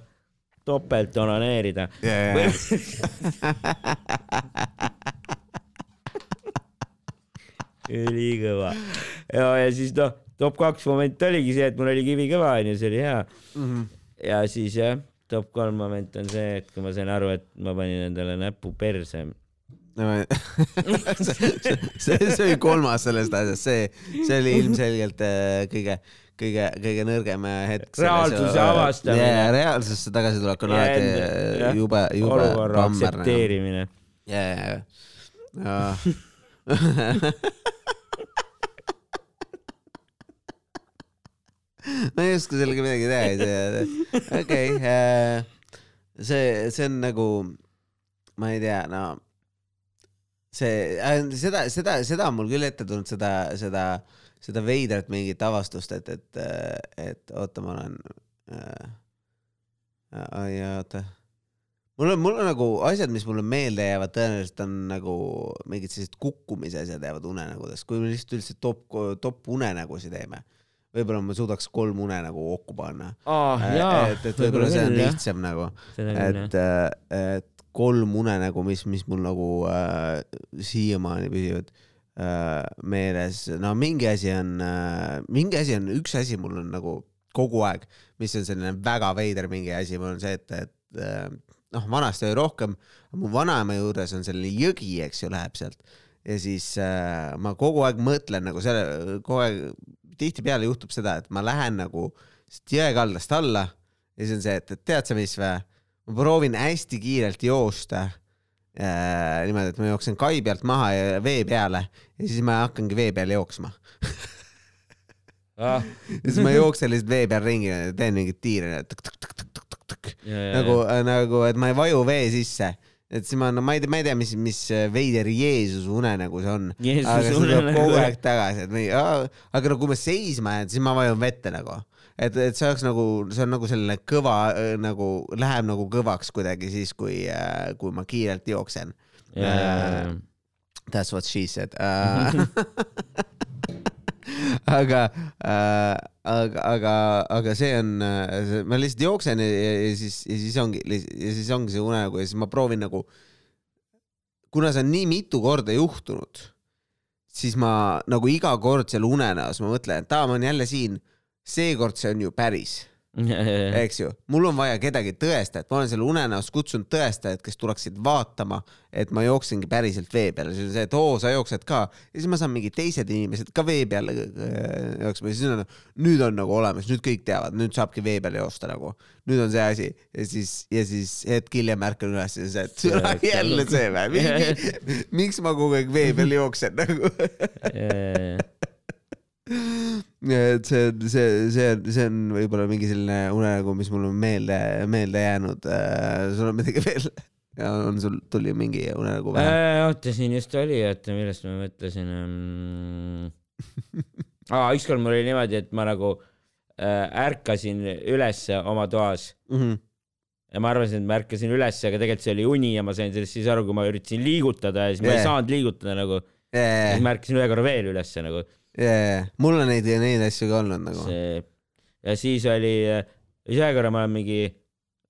topelt onaneerida yeah,. ülikõva. ja, ja siis noh, top kaks moment oligi see, et mul oli kivi kõva onju, see oli hea mm. -hmm. ja siis jah, top kolm moment on see, et kui ma sain aru, et ma panin endale näpu perse see, see, see oli kolmas sellest asjast, see, see oli ilmselgelt äh, kõige kõige, kõige nõrgem hetk. reaalsuse avastamine yeah,. reaalsusse tagasitulek on alati yeah, jube, jube. olukorra nagu. aktsepteerimine. ja, ja, ja. ma ei oska sellega midagi teha, okei, äh, see, see on nagu, ma ei tea, no see, äh, seda, seda, seda on mul küll ette tulnud, seda, seda äh, seda veidrat mingit avastust, et, et, et oota, ma olen äh,. ai, oota. mul on, mul on nagu asjad, mis mulle meelde jäävad, tõenäoliselt on nagu mingid sellised kukkumise asjad jäävad unenägudest, kui me lihtsalt üldse top, top unenägusid teeme võib-olla ma suudaks kolm unenägu kokku panna oh,. et, et võib-olla see on lihtsam nagu, et, et kolm unenägu, mis, mis mul nagu äh, siiamaani püsivad äh, meeles, no mingi asi on, äh, mingi asi on, üks asi mul on nagu kogu aeg, mis on selline väga veider mingi asi, mul on see, et, et äh, noh, vanasti oli rohkem, mu vanaema juures on selline jõgi, eks ju, läheb sealt. Ja siis äh, ma kogu aeg mõtlen nagu selle, kogu aeg, tihtipeale juhtub seda, et ma lähen nagu jõekaldast alla ja siis on see, et, et tead sa mis või, ma proovin hästi kiirelt joosta äh, niimoodi, et ma jooksen kai pealt maha ja vee peale ja siis ma hakkangi vee peal jooksma ah. ja siis ma jooksen lihtsalt vee peal ringi ja teen mingit tiiri nagu, nagu, et ma ei vaju vee sisse et siis ma, no ma ei tea, ma ei tea, mis, mis veider Jeesuse unenägu see on. aga see tuleb kogu aeg tagasi, et või, aga no kui ma seisma jään, siis ma vajun vette nagu. Et, et see oleks nagu, see on nagu selline kõva nagu, läheb nagu kõvaks kuidagi siis, kui, kui ma kiirelt jooksen. Yeah.. Uh, that's what she said. Uh, aga äh,, aga, aga, aga see on, äh, ma lihtsalt jooksen ja, ja siis, ja siis ongi, ja siis ongi see unenägu ja siis ma proovin nagu, kuna see on nii mitu korda juhtunud, siis ma nagu iga kord seal unenäos ma mõtlen, et aa, ma olen jälle siin, seekord see on ju päris eks ju, mul on vaja kedagi tõestajat, ma olen selle unenäos kutsunud tõestajad, kes tuleksid vaatama, et ma jooksengi päriselt vee peal, siis on see, et oo, sa jooksed ka. Ja siis ma saan mingid teised inimesed ka vee peal äh, jooksma. Ja siis on, nüüd on nagu olemas, nüüd kõik teavad, nüüd saabki vee peal joosta nagu. nüüd on see asi. Ja siis, ja siis hetk hiljem ärkan üles ja siis, et jälle see või, miks ma kogu aeg vee peal jooksen nagu et see, see, see, see on võib-olla mingi selline unenägu, mis mul on meelde, meelde jäänud. Äh, sul on midagi veel? on sul, tuli mingi unenägu pähe äh,? oota, siin just oli, oota, millest ma mõtlesin um.... aa, ükskord mul oli niimoodi, et ma nagu äh, ärkasin ülesse oma toas mm. -hmm ja ma arvasin, et ma ärkasin üles, aga tegelikult see oli uni ja ma sain sellest siis aru, kui ma üritasin liigutada ja siis yeah. ma ei saanud liigutada nagu yeah.. siis ma ärkasin ühe korra veel ülesse nagu yeah,. mul on neid, neid asju ka olnud nagu. see ja siis oli, ühe korra ma olen mingi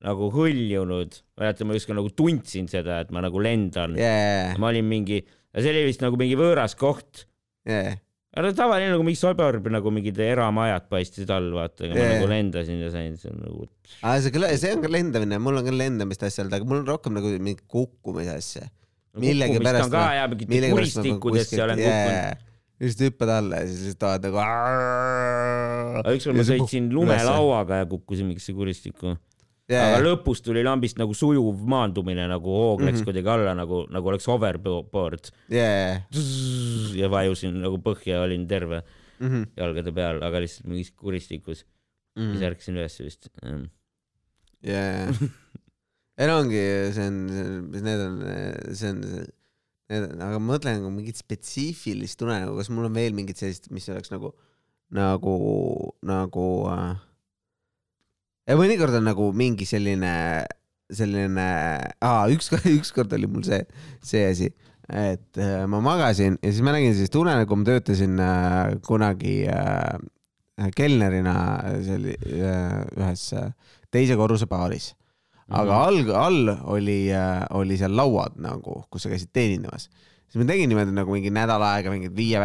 nagu hõljunud, mäletan, ma ükskord nagu tundsin seda, et ma nagu lendan yeah.. ma olin mingi, see oli vist nagu mingi võõras koht yeah.. aga tavaline nagu mingi suburb nagu mingid eramajad paistsid all, vaata, aga yeah. ma nagu lendasin ja sain seal nagu. aa, see, see on ka lendamine, mul on ka lendamist asja olnud, aga mul on rohkem nagu mingi kukkumise asja. millegipärast. ka ja mingid kuristikudesse olen kukkunud lihtsalt hüppad alla ja siis tahad nagu. ükskord ma sõitsin lumelauaga ja kukkusin mingisse kuristikku yeah.. aga lõpus tuli lambist nagu sujuv maandumine, nagu hoog läks mm -hmm. kuidagi alla nagu, nagu oleks hoverboard yeah.. ja vajusin nagu põhja, olin terve mm -hmm. jalgade peal, aga lihtsalt mingis kuristikus mm. -hmm. siis ärkasin üles vist. jaa, ei no ongi, see on, need on, see on aga ma mõtlen nagu mingit spetsiifilist unenägu, kas mul on veel mingit sellist, mis oleks nagu, nagu, nagu äh.... mõnikord on nagu mingi selline, selline, ükskord, ükskord oli mul see, see asi, et äh, ma magasin ja siis ma nägin sellist unenägu, ma töötasin äh, kunagi äh, kelnerina seal äh, ühes äh, teise korruse baaris aga mhm. all, all oli, äh, oli seal lauad nagu, kus sa käisid teenindamas. siis ma tegin niimoodi nagu mingi nädal aega mingeid viie,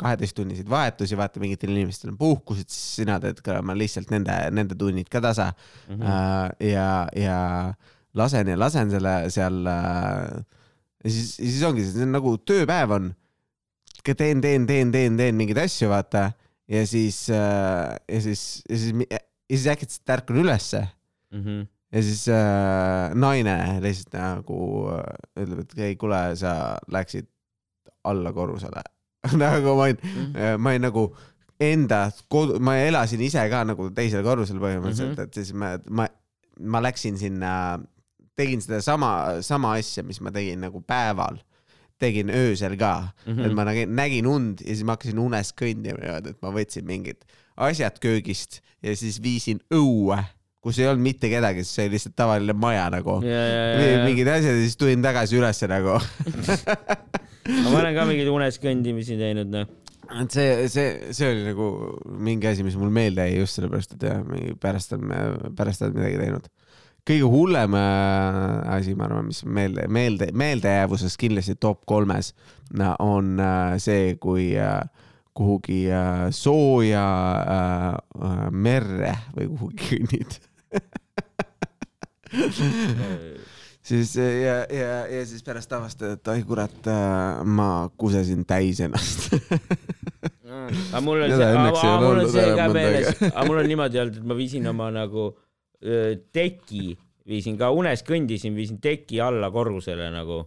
kaheteisttunniseid vahetusi, vaata mingitel inimestel on puhkused, siis sina teed ka ma lihtsalt nende, nende tunnid ka tasa mm. -hmm. ja, ja lasen ja lasen selle seal. Äh, ja siis, siis ongi, see on nagu tööpäev on. teen, teen, teen, teen, teen mingeid asju, vaata ja siis, ja siis, ja siis, ja siis äkitselt ärkan ülesse mm. -hmm ja siis äh, naine lihtsalt nagu äh, ütleb, et ei kuule, sa läksid alla korrusele nagu ma olin mm, -hmm. ma olin nagu enda kodu, ma elasin ise ka nagu teisel korrusel põhimõtteliselt mm, -hmm. et siis ma, ma, ma läksin sinna, tegin sedasama, sama asja, mis ma tegin nagu päeval tegin öösel ka mm, -hmm. et ma nägin, nägin und ja siis ma hakkasin unes kõndima niimoodi, et ma võtsin mingid asjad köögist ja siis viisin õue kus ei olnud mitte kedagi, siis see oli lihtsalt tavaline maja nagu. mingid asjad ja siis tulin tagasi ülesse nagu ma olen ka mingeid unes kõndimisi teinud, noh. et see, see, see oli nagu mingi asi, mis mul meelde jäi just sellepärast, et jah, pärast on, pärast oled midagi teinud. kõige hullem äh, asi, ma arvan, mis meelde, meelde, meeldejäävuses kindlasti top kolmes on äh, see, kui äh, kuhugi sooja merre või kuhugi kõnnid siis ja, ja, ja siis pärast avastad, et oi kurat, äh, ma kusesin täis ennast aga mul on see, aga mul on see ka meeles, aga mul on niimoodi olnud, et ma viisin oma nagu teki, viisin ka unes kõndisin, viisin teki alla korrusele nagu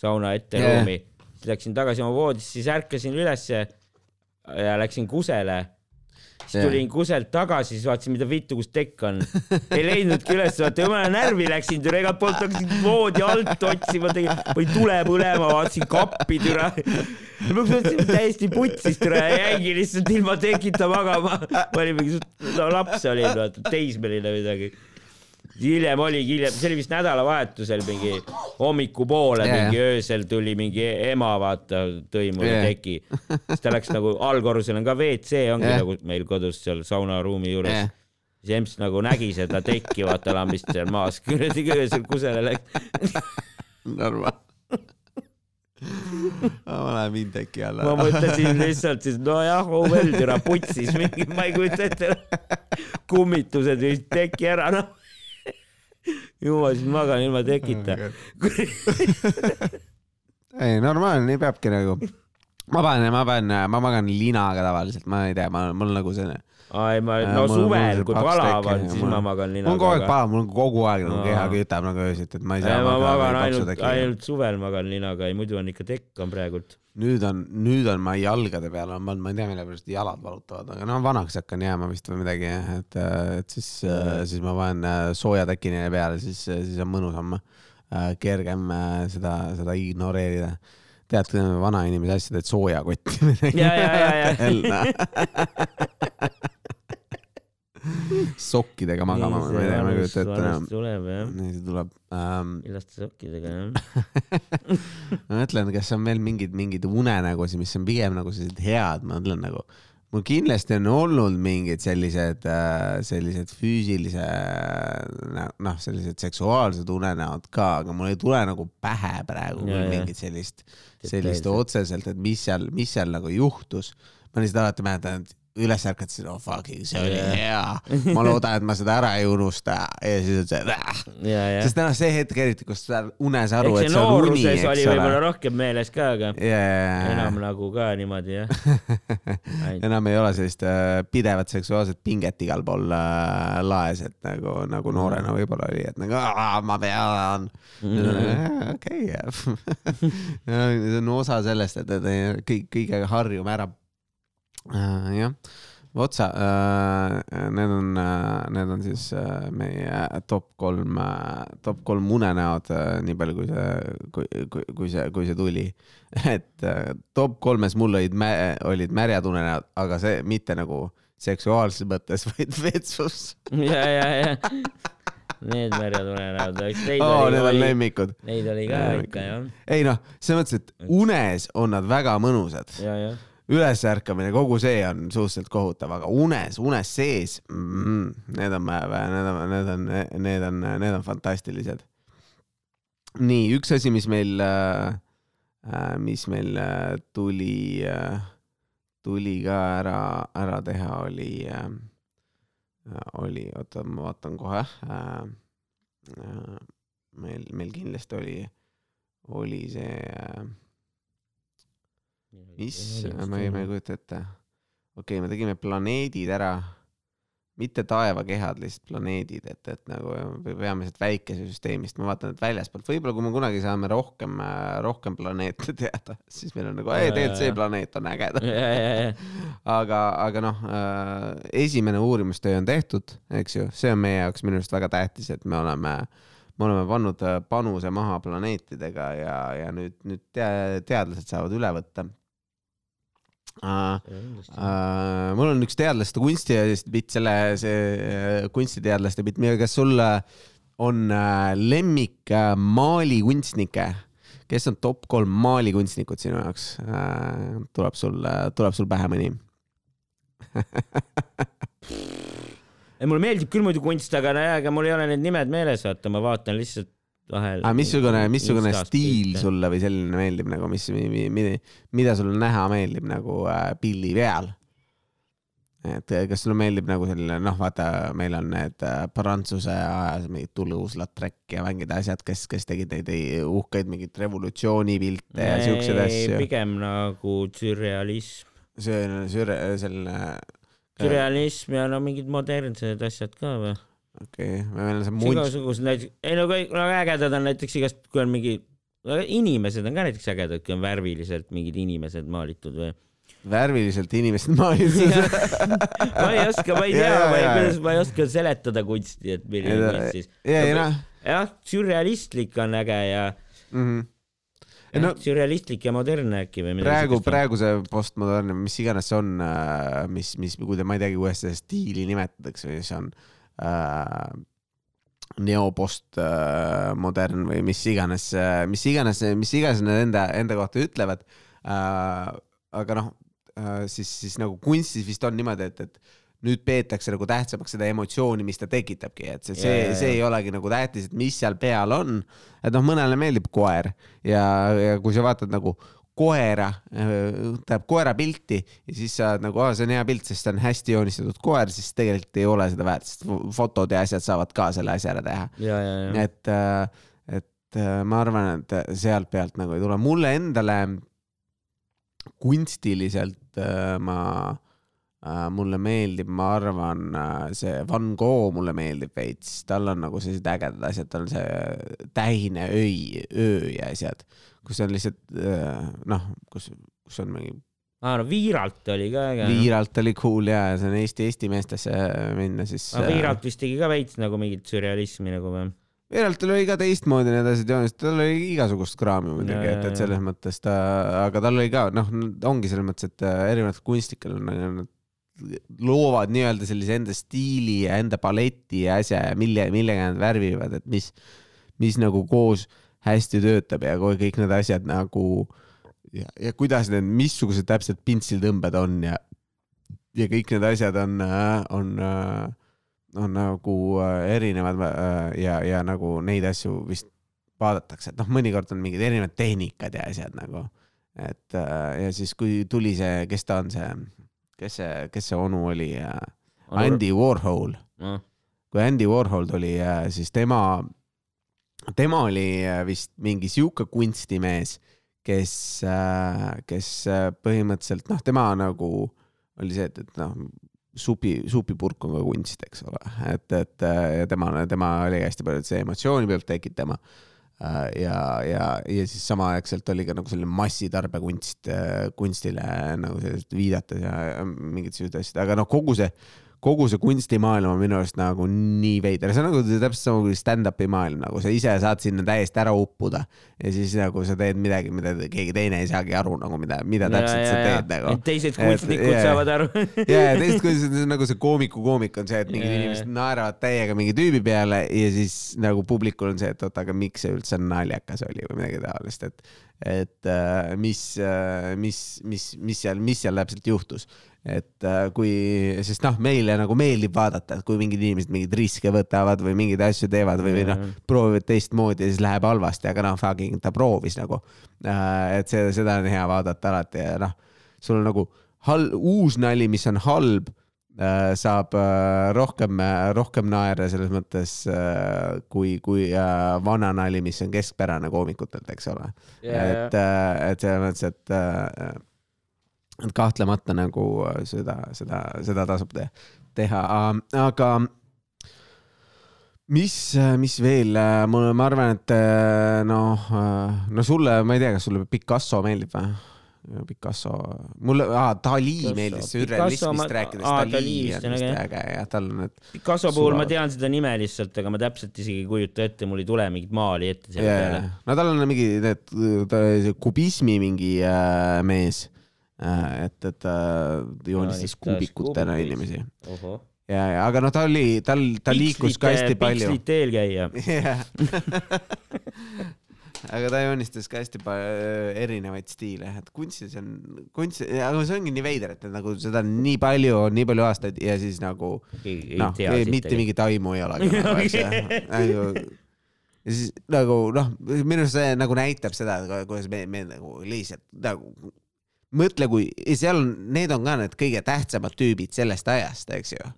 sauna ette yeah. ruumi. siis läksin tagasi oma voodisse, siis ärkasin ülesse ja läksin kusele siis tulin kuselt tagasi, siis vaatasin, mida vittu, kus tekk on. ei leidnudki üles, vaata jumala närvi läksin, türa igalt poolt hakkasin voodi alt otsima, panin tule põlema, vaatasin kappi, türa. lõpuks mõtlesin, täiesti putsis, türa, jäingi lihtsalt ilma tekita magama. ma olin mingi, no laps olin, vaata, teismeline midagi hiljem oligi, hiljem, see oli vist nädalavahetusel mingi hommikupoole yeah., mingi öösel tuli mingi ema, vaata, tõi mulle yeah. teki. siis ta läks nagu, allkorrusel on ka WC ongi yeah. nagu meil kodus seal saunaruumi juures yeah siis emps nagu nägi seda tekki, vaata lambist seal maas, kuradi öösel kusele läks. Norma ma lähen Vindeki alla. ma mõtlesin lihtsalt siis nojah, oh well, türa putsis mingi, ma ei kujuta ette. kummitused viisid teki ära, noh jumal, siis magan ilma tekita ei, normaalne, nii peabki nagu. ma panen, ma panen, ma magan linaga tavaliselt, ma ei tea, ma, mul nagu selline ai, ma, no mul, suvel, kui palav on, siis ma magan linaga. mul on kogu aeg palav, mul on kogu aeg nagu keha kütab nagu öösiti, et ma ei saa. ma magan ainult, ainult suvel magan linaga ja muidu on ikka tekk on praegult. nüüd on, nüüd on ma jalgade peal on pannud, ma ei tea, mille pärast jalad valutavad, aga noh, vanaks hakkan jääma vist või midagi, et, et siis, siis ma panen äh, sooja teki neile peale, siis, siis on mõnusam, äh, kergem äh, seda, seda ignoreerida tead vanainimese asja, teed soojakotti. ja, ja, ja, ja sokkidega magama, ma ei tea, ma ei kujuta ette enam. tuleb jah. nii see tuleb ähm.... illaste sokkidega jah ma mõtlen, kas on veel mingeid, mingeid unenägusid, mis on pigem nagu sellised head, ma mõtlen nagu, mul kindlasti on olnud mingid sellised, äh, sellised füüsilise, noh, sellised seksuaalsed unenäod ka, aga mul ei tule nagu pähe praegu ja, mingit sellist, sellist otseselt, et mis seal, mis seal nagu juhtus. ma lihtsalt alati mäletan, et üles ärkad, siis oh fucking, see oli hea. ma loodan, et ma seda ära ei unusta ja siis on see äh.. sest noh, see hetk eriti, kus sa unes aru, et see on uni, eks ole. oli võib-olla rohkem meeles ka, aga yeah. enam nagu ka niimoodi jah enam ei ole sellist äh, pidevat seksuaalset pinget igal pool äh, laes, et nagu, nagu noorena võib-olla oli, et nagu ma pean. okei, see on osa sellest, et, et kõik, kõigega harjume ära. Jah, otsa äh,, need on äh,, need on siis äh, meie top kolm äh,, top kolm unenäod äh,, nii palju kui see, kui, kui, kui see, kui see tuli. et äh, top kolmes mul olid, olid märjad unenäod, aga see mitte nagu seksuaalses mõttes, vaid vetsus. ja, ja, ja Need märjad unenäod, eks neid oh, oli. Need on lemmikud. Neid oli ka ikka jah. ei noh, selles mõttes, et unes on nad väga mõnusad. ja, jah ülesärkamine, kogu see on suhteliselt kohutav, aga unes, unes sees mm,, need on, need on, need on, need on, need on fantastilised. nii, üks asi, mis meil, äh, mis meil äh, tuli, äh, tuli ka ära, ära teha, oli, oli, oota, ma vaatan kohe. meil, meil kindlasti oli, oli see mis, ma ei, ma ei kujuta ette. okei okay,, me tegime planeedid ära, mitte taevakehad, lihtsalt planeedid, et, et nagu peamiselt väikesesüsteemist, ma vaatan, et väljaspoolt, võib-olla kui me kunagi saame rohkem, rohkem planeete teada, siis meil on nagu, ei tegelikult see planeet on äge. aga, aga noh, äh, esimene uurimustöö on tehtud, eks ju, see on meie jaoks minu arust väga tähtis, et me oleme me oleme pannud panuse maha planeetidega ja, ja nüüd, nüüd teadlased saavad üle võtta Uh, mul on üks teadlaste kunstibitt, selle, see äh, kunstiteadlaste bitt, kas sul on uh, lemmik maalikunstnikke, kes on top kolm maalikunstnikud sinu jaoks? Uh,? tuleb sul tuleb sul pähe mõni. Ei, mulle meeldib küll muidu kunst, aga, aga mul ei ole need nimed meeles, vaata, ma vaatan lihtsalt vahel. aga missugune, missugune stiil pilte. sulle või selline meeldib nagu, mis, mida sulle näha meeldib nagu äh, pilli peal? et kas sulle meeldib nagu selline noh, vaata, meil on need äh, Prantsuse ajas mingid Toulouse-Lautrec ja mingid asjad, kes, kes tegid neid uhkeid mingeid revolutsioonipilte ja siukseid asju. pigem nagu sürrealism. see on sürre-, selline. sürrealism ja no mingid modernsed asjad ka või? Okei okay., meil on see munts. igasugused näiteks, ei no kõik no, ägedad on näiteks igast, kui on mingi, inimesed on ka näiteks ägedad, kui on värviliselt mingid inimesed maalitud või värviliselt inimesed maailmas ma ei oska, ma ei tea, ma ei, ma ei oska seletada kunsti, et milline kunst siis. Noh. jah, sürrealistlik on äge ja mm. -hmm. Ja, no, sürrealistlik ja modernne äkki või midagi praegu, praegu see postmodernne, mis iganes see on, äh, mis, mis, kui te, ma ei teagi, kuidas seda stiili nimetatakse või see on äh, neopostmodern äh, või mis iganes, äh, mis iganes, mis iganes nad enda, enda kohta ütlevad äh,. aga noh, Äh, siis, siis nagu kunstis vist on niimoodi, et, et nüüd peetakse nagu tähtsamaks seda emotsiooni, mis ta tekitabki, et see, see, see ei olegi nagu tähtis, et mis seal peal on. et noh, mõnele meeldib koer ja, ja kui sa vaatad nagu koera, äh, tähendab koera pilti ja siis sa oled nagu, see on hea pilt, sest see on hästi joonistatud koer, siis tegelikult ei ole seda väärt, sest fotod ja asjad saavad ka selle asja ära teha. et, äh, et ma arvan, et sealt pealt nagu ei tule. mulle endale kunstiliselt äh, ma äh,, mulle meeldib, ma arvan, äh, see Van Gogh mulle meeldib veits, tal on nagu sellised ägedad asjad, tal on see tähine öi, öö ja asjad, kus on lihtsalt äh, noh, kus, kus on mingi aa ah, no Viiralt oli ka äge. Viiralt oli cool ja see on Eesti, Eesti meestesse minna siis. aga Viiralt vist tegi ka veits nagu mingit sürrealismi nagu või? Veeraltil oli ka teistmoodi need asjad joonistada, tal oli igasugust kraami muidugi, et, et selles mõttes ta, aga tal oli ka noh, ongi selles mõttes, et äh, erinevatel kunstnikel on nagu loovad nii-öelda sellise enda stiili ja enda paleti ja asja ja mille, millega nad värvivad, et mis, mis nagu koos hästi töötab ja kõik need asjad nagu ja, ja kuidas need, missugused täpselt pintslitõmbed on ja, ja kõik need asjad on, äh, on, on äh, on nagu äh, erinevad ja, ja nagu neid asju vist vaadatakse, et noh, mõnikord on mingid erinevad tehnikad ja asjad nagu, et ja siis, kui tuli see, kes ta on, see, kes see, kes see onu oli, Andy Warhol. Kui Andy Warhol tuli, siis tema, tema oli vist mingi sihuke kunstimees, kes, kes põhimõtteliselt noh, tema nagu oli see, et, et noh, supi, supipurk on ka kunst, eks ole, et, et ja tema, tema oli hästi palju, et see emotsiooni peab tekitama. ja, ja, ja siis samaaegselt oli ka nagu selline massitarbekunst kunstile nagu sellest viidates ja mingid sellised asjad, aga noh, kogu see kogu see kunstimaailm on minu arust nagu nii veider, see on nagu täpselt sama kui stand-up'i maailm, nagu sa ise saad sinna täiesti ära uppuda ja siis nagu sa teed midagi, mida keegi teine ei saagi aru nagu mida, mida täpselt ja, sa teed nagu. teised kunstnikud et, saavad aru. Ja, ja teised kunstnikud, nagu see koomiku koomik on see, et mingid inimesed naeravad täiega mingi tüübi peale ja siis nagu publikul on see, et oota, aga miks see üldse naljakas oli või midagi taolist, et et äh, mis, äh, mis, mis, mis seal, mis seal täpselt juhtus et äh, kui, sest noh, meile nagu meeldib vaadata, et kui mingid inimesed mingeid riske võtavad või mingeid asju teevad või, või noh, proovivad teistmoodi ja siis läheb halvasti, aga noh, fucking ta proovis nagu. Äh, et see, seda on hea vaadata alati ja noh, sul on nagu hal-, uus nali, mis on halb, äh, saab rohkem, rohkem naera selles mõttes kui, kui vana nali, mis on keskpärane koomikutelt, eks ole yeah,. et, et selles mõttes, et et kahtlemata nagu äh, seda, seda, seda tasub te teha, aga mis, mis veel, mul, ma arvan, et äh, noh, äh, no sulle, ma ei tea, kas sulle Picasso meeldib või? Picasso, mulle ah,, Dali meeldis, sürrealismist rääkides ah,, Dali on vist äge jah, tal on need. Picasso puhul ma tean seda nime lihtsalt, aga ma täpselt isegi ei kujuta ette, mul ei tule mingit maali ette selle yeah. peale. no tal on mingi need, kubismi mingi äh, mees Äh, et, et ta joonistas kuubikutena inimesi. ja, ja aga noh, ta oli, tal, ta liikus ka hästi palju. pikslit eelkäija. aga ta joonistas ka hästi palju erinevaid stiile, et kunstis on, kunst, aga see ongi nii veider, et nagu seda on nii palju, nii palju aastaid ja siis nagu noh, mitte mingit aimu ei olegi nagu, eks ju nagu, ja siis nagu noh, minu arust see nagu näitab seda, kuidas me, me nagu lihtsalt nagu mõtle, kui seal on, need on ka need kõige tähtsamad tüübid sellest ajast, eks ju.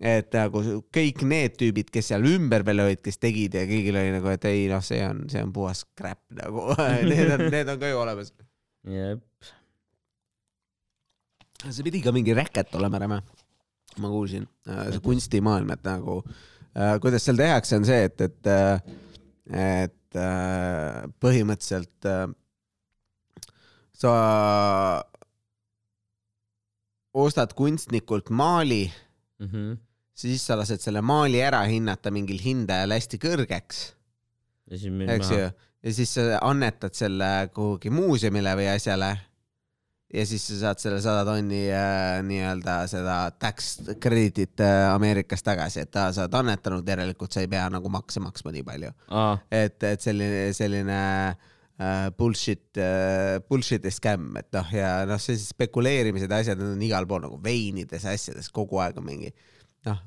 et nagu kõik need tüübid, kes seal ümber veel olid, kes tegid ja kõigil oli nagu, et ei noh, see on, see on puhas crap nagu need on, need on ka ju olemas. jep. see pidi ka mingi räket olema, Räme. ma kuulsin, äh, see kunstimaailm, et nagu äh, kuidas seal tehakse, on see, et, et, et põhimõtteliselt sa ostad kunstnikult maali mm. -hmm siis sa lased selle maali ära hinnata mingil hindajal hästi kõrgeks. eks ju, ja siis sa annetad selle kuhugi muuseumile või asjale. ja siis sa saad selle sada tonni äh, nii-öelda seda tax credit'it äh, Ameerikast tagasi, et sa oled annetanud, järelikult sa ei pea nagu makse maksma nii palju. et, et selline, selline äh, bullshit uh,, bullshit ja skämm, et noh, ja noh, sellised spekuleerimised ja asjad, on igal pool nagu veinides, asjades kogu aeg on mingi noh,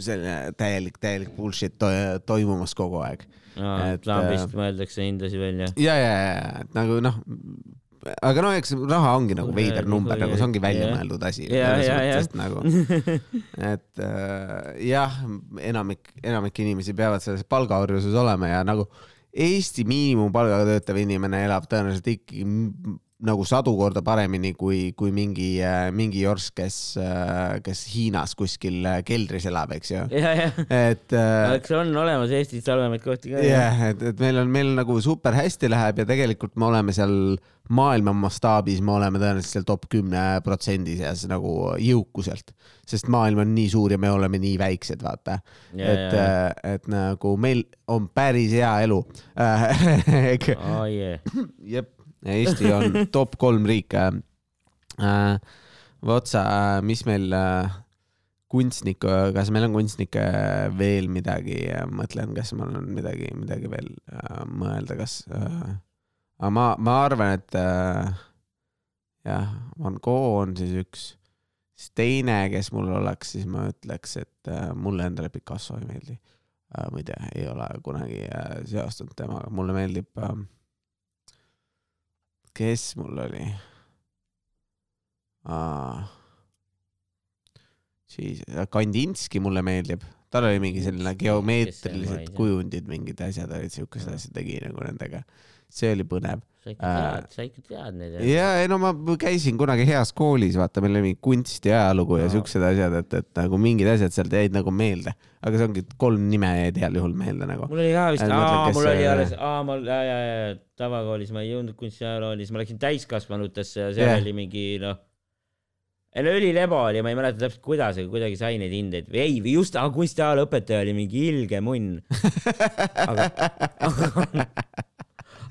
selline täielik, täielik bullshit to toimumas kogu aeg. lambist äh, mõeldakse hindasid välja. ja, ja, ja, et nagu noh, aga no eks raha ongi nagu veider number, nagu see ongi välja mõeldud asi. Nagu, et äh, jah, enamik, enamik inimesi peavad selles palgaorjuses olema ja nagu Eesti miinimumpalgaga töötav inimene elab tõenäoliselt ikkagi nagu sadu korda paremini kui, kui mingi, äh, mingi jorss, kes, äh, kes Hiinas kuskil äh, keldris elab, eks ju. et äh,. eks on olemas Eestis halvemaid kohti ka. jah, et, et meil on, meil nagu super hästi läheb ja tegelikult me oleme seal maailma mastaabis, me oleme tõenäoliselt seal top kümne protsendi seas nagu jõukuselt, sest maailm on nii suur ja me oleme nii väiksed, vaata. et, et nagu meil on päris hea elu oh, yeah. jep Eesti on top kolm riike äh,. Votsa äh,, mis meil äh, kunstniku, kas meil on kunstnikke veel midagi, mõtlen, kas mul on midagi, midagi veel mõelda, kas äh,, aga ma, ma arvan, et äh, jah, Van Gogh on siis üks, siis teine, kes mul oleks, siis ma ütleks, et äh, mulle endale Picasso ei meeldi äh,. ma ei tea, ei ole kunagi äh, seostunud temaga, mulle meeldib äh, kes mul oli? Siis Kandinski mulle meeldib, tal oli mingi selline geomeetrilised kujundid, mingid asjad olid siukesed asjad tegi nagu nendega. See oli põnev sa ikka tead, sa ikka tead neid. ja, ei no ma käisin kunagi heas koolis, vaata, meil oli mingi kunst ja ajalugu ja no. siuksed asjad, et, et nagu mingid asjad sealt jäid nagu meelde, aga see ongi kolm nime jäid heal juhul meelde nagu. mul oli ka vist, aa, mul oli alles, aa, mul, ja, ja, ja tavakoolis ma ei jõudnud kunsti ja ajaloo, siis ma läksin täiskasvanutesse ja seal yeah. oli mingi noh ei no ülilebo oli, ma ei mäleta täpselt kuidas, aga kuidagi sai neid hindeid või ei, just, kunsti ajaloo õpetaja oli mingi ilge munn. aga, aga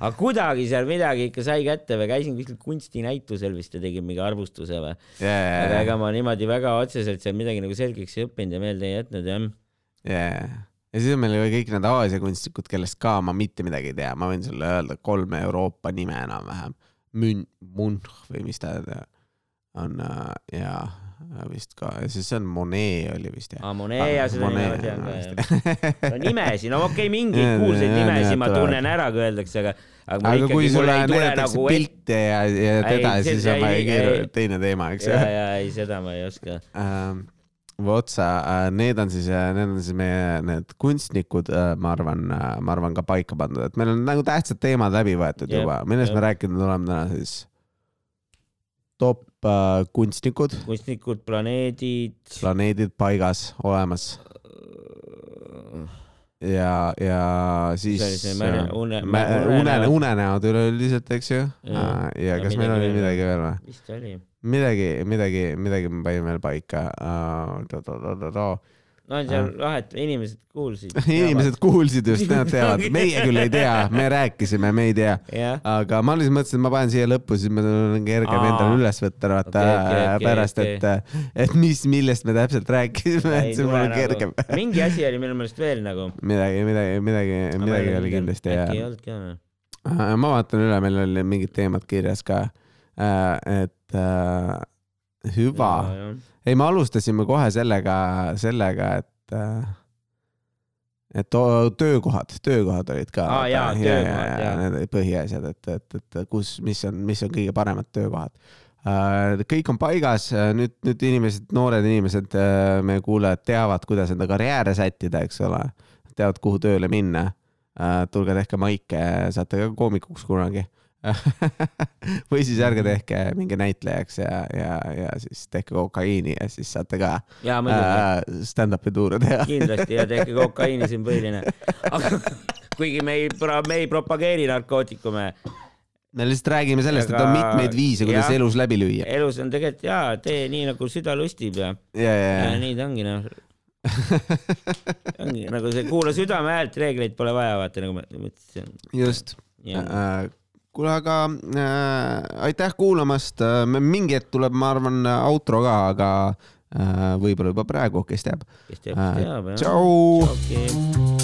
aga kuidagi seal midagi ikka sai kätte või käisin kuskil kunstinäitusel vist ja tegin mingi arvustuse või? Yeah.. aga ega ma niimoodi väga otseselt seal midagi nagu selgeks ei õppinud ja meelde ei jätnud jah. Yeah.. ja siis on meil ju kõik need Aasia kunstnikud, kellest ka ma mitte midagi ei tea, ma võin sulle öelda kolme Euroopa nime enam-vähem. Mün-, Munch või mis ta on äh, ja vist ka, siis see on Monet oli vist jah. aa, Monet ja seda nime ma tean ka jah. no nimesid, no okei okay,, mingeid kuulsaid nimesid ma tunnen ära, kui öeldakse, aga aga, aga kui sulle näidatakse nagu pilte ja, ja teda, siis on väga teine teema, eks ju. ja, ja ei, seda ma ei oska ähm, Votsa, äh, need on siis, äh, need on siis meie need kunstnikud, äh, ma arvan, ma arvan ka paika pandud, et meil on nagu tähtsad teemad läbi võetud juba, millest me rääkinud oleme täna siis? top äh, kunstnikud. kunstnikud, planeedid. planeedid paigas, olemas ja, ja siis une, une, une, unenäod üleüldiselt, eks ju. ja, ja kas meil oli midagi veel või? vist oli. midagi, midagi, midagi me panime veel paika uh, no on seal vahet, inimesed kuulsid inimesed kuulsid just, nad teavad, meie küll ei tea, me rääkisime, me ei tea. aga ma lihtsalt mõtlesin, et ma panen siia lõppu, siis meil on kergem endale üles võtta, vaata okay, okay, okay, pärast okay., et, et mis, millest me täpselt rääkisime, et see mul on kergem mingi asi oli minu meelest veel nagu. midagi, midagi, midagi, midagi oli kindlasti ja. äkki ei olnud ka või? ma vaatan üle, meil oli mingid teemad kirjas ka. Äh, et äh, hüva ei, me alustasime kohe sellega, sellega, et äh, et töökohad, töökohad olid ka. aa jaa, töökohad, jaa. Need põhiasjad, et, et, et kus, mis on, mis on kõige paremad töökohad. kõik on paigas, nüüd, nüüd inimesed, noored inimesed, meie kuulajad teavad, kuidas enda karjääre sättida, eks ole. teavad, kuhu tööle minna. tulge tehke maike, saate ka koomikuks kunagi või siis ärge tehke, minge näitlejaks ja, ja, ja siis tehke kokaiini ja siis saate ka äh, stand-up'i tuure teha. kindlasti ja tehke kokaiini, see on põhiline. aga kuigi me ei, me ei propageeri narkootikume. me lihtsalt räägime sellest, et on mitmeid viise, kuidas ja, elus läbi lüüa. elus on tegelikult jaa, tee nii nagu süda lustib ja, ja, ja, ja nii ta ongi noh ongi nagu see kuula südame häält, reegleid pole vaja, vaata nagu ma ütlesin. just. Äh, kuule, aga äh, aitäh kuulamast äh,. mingi hetk tuleb, ma arvan, outro ka, aga äh, võib-olla juba praegu, kes teab. kes teab, kes teab äh,. tšau.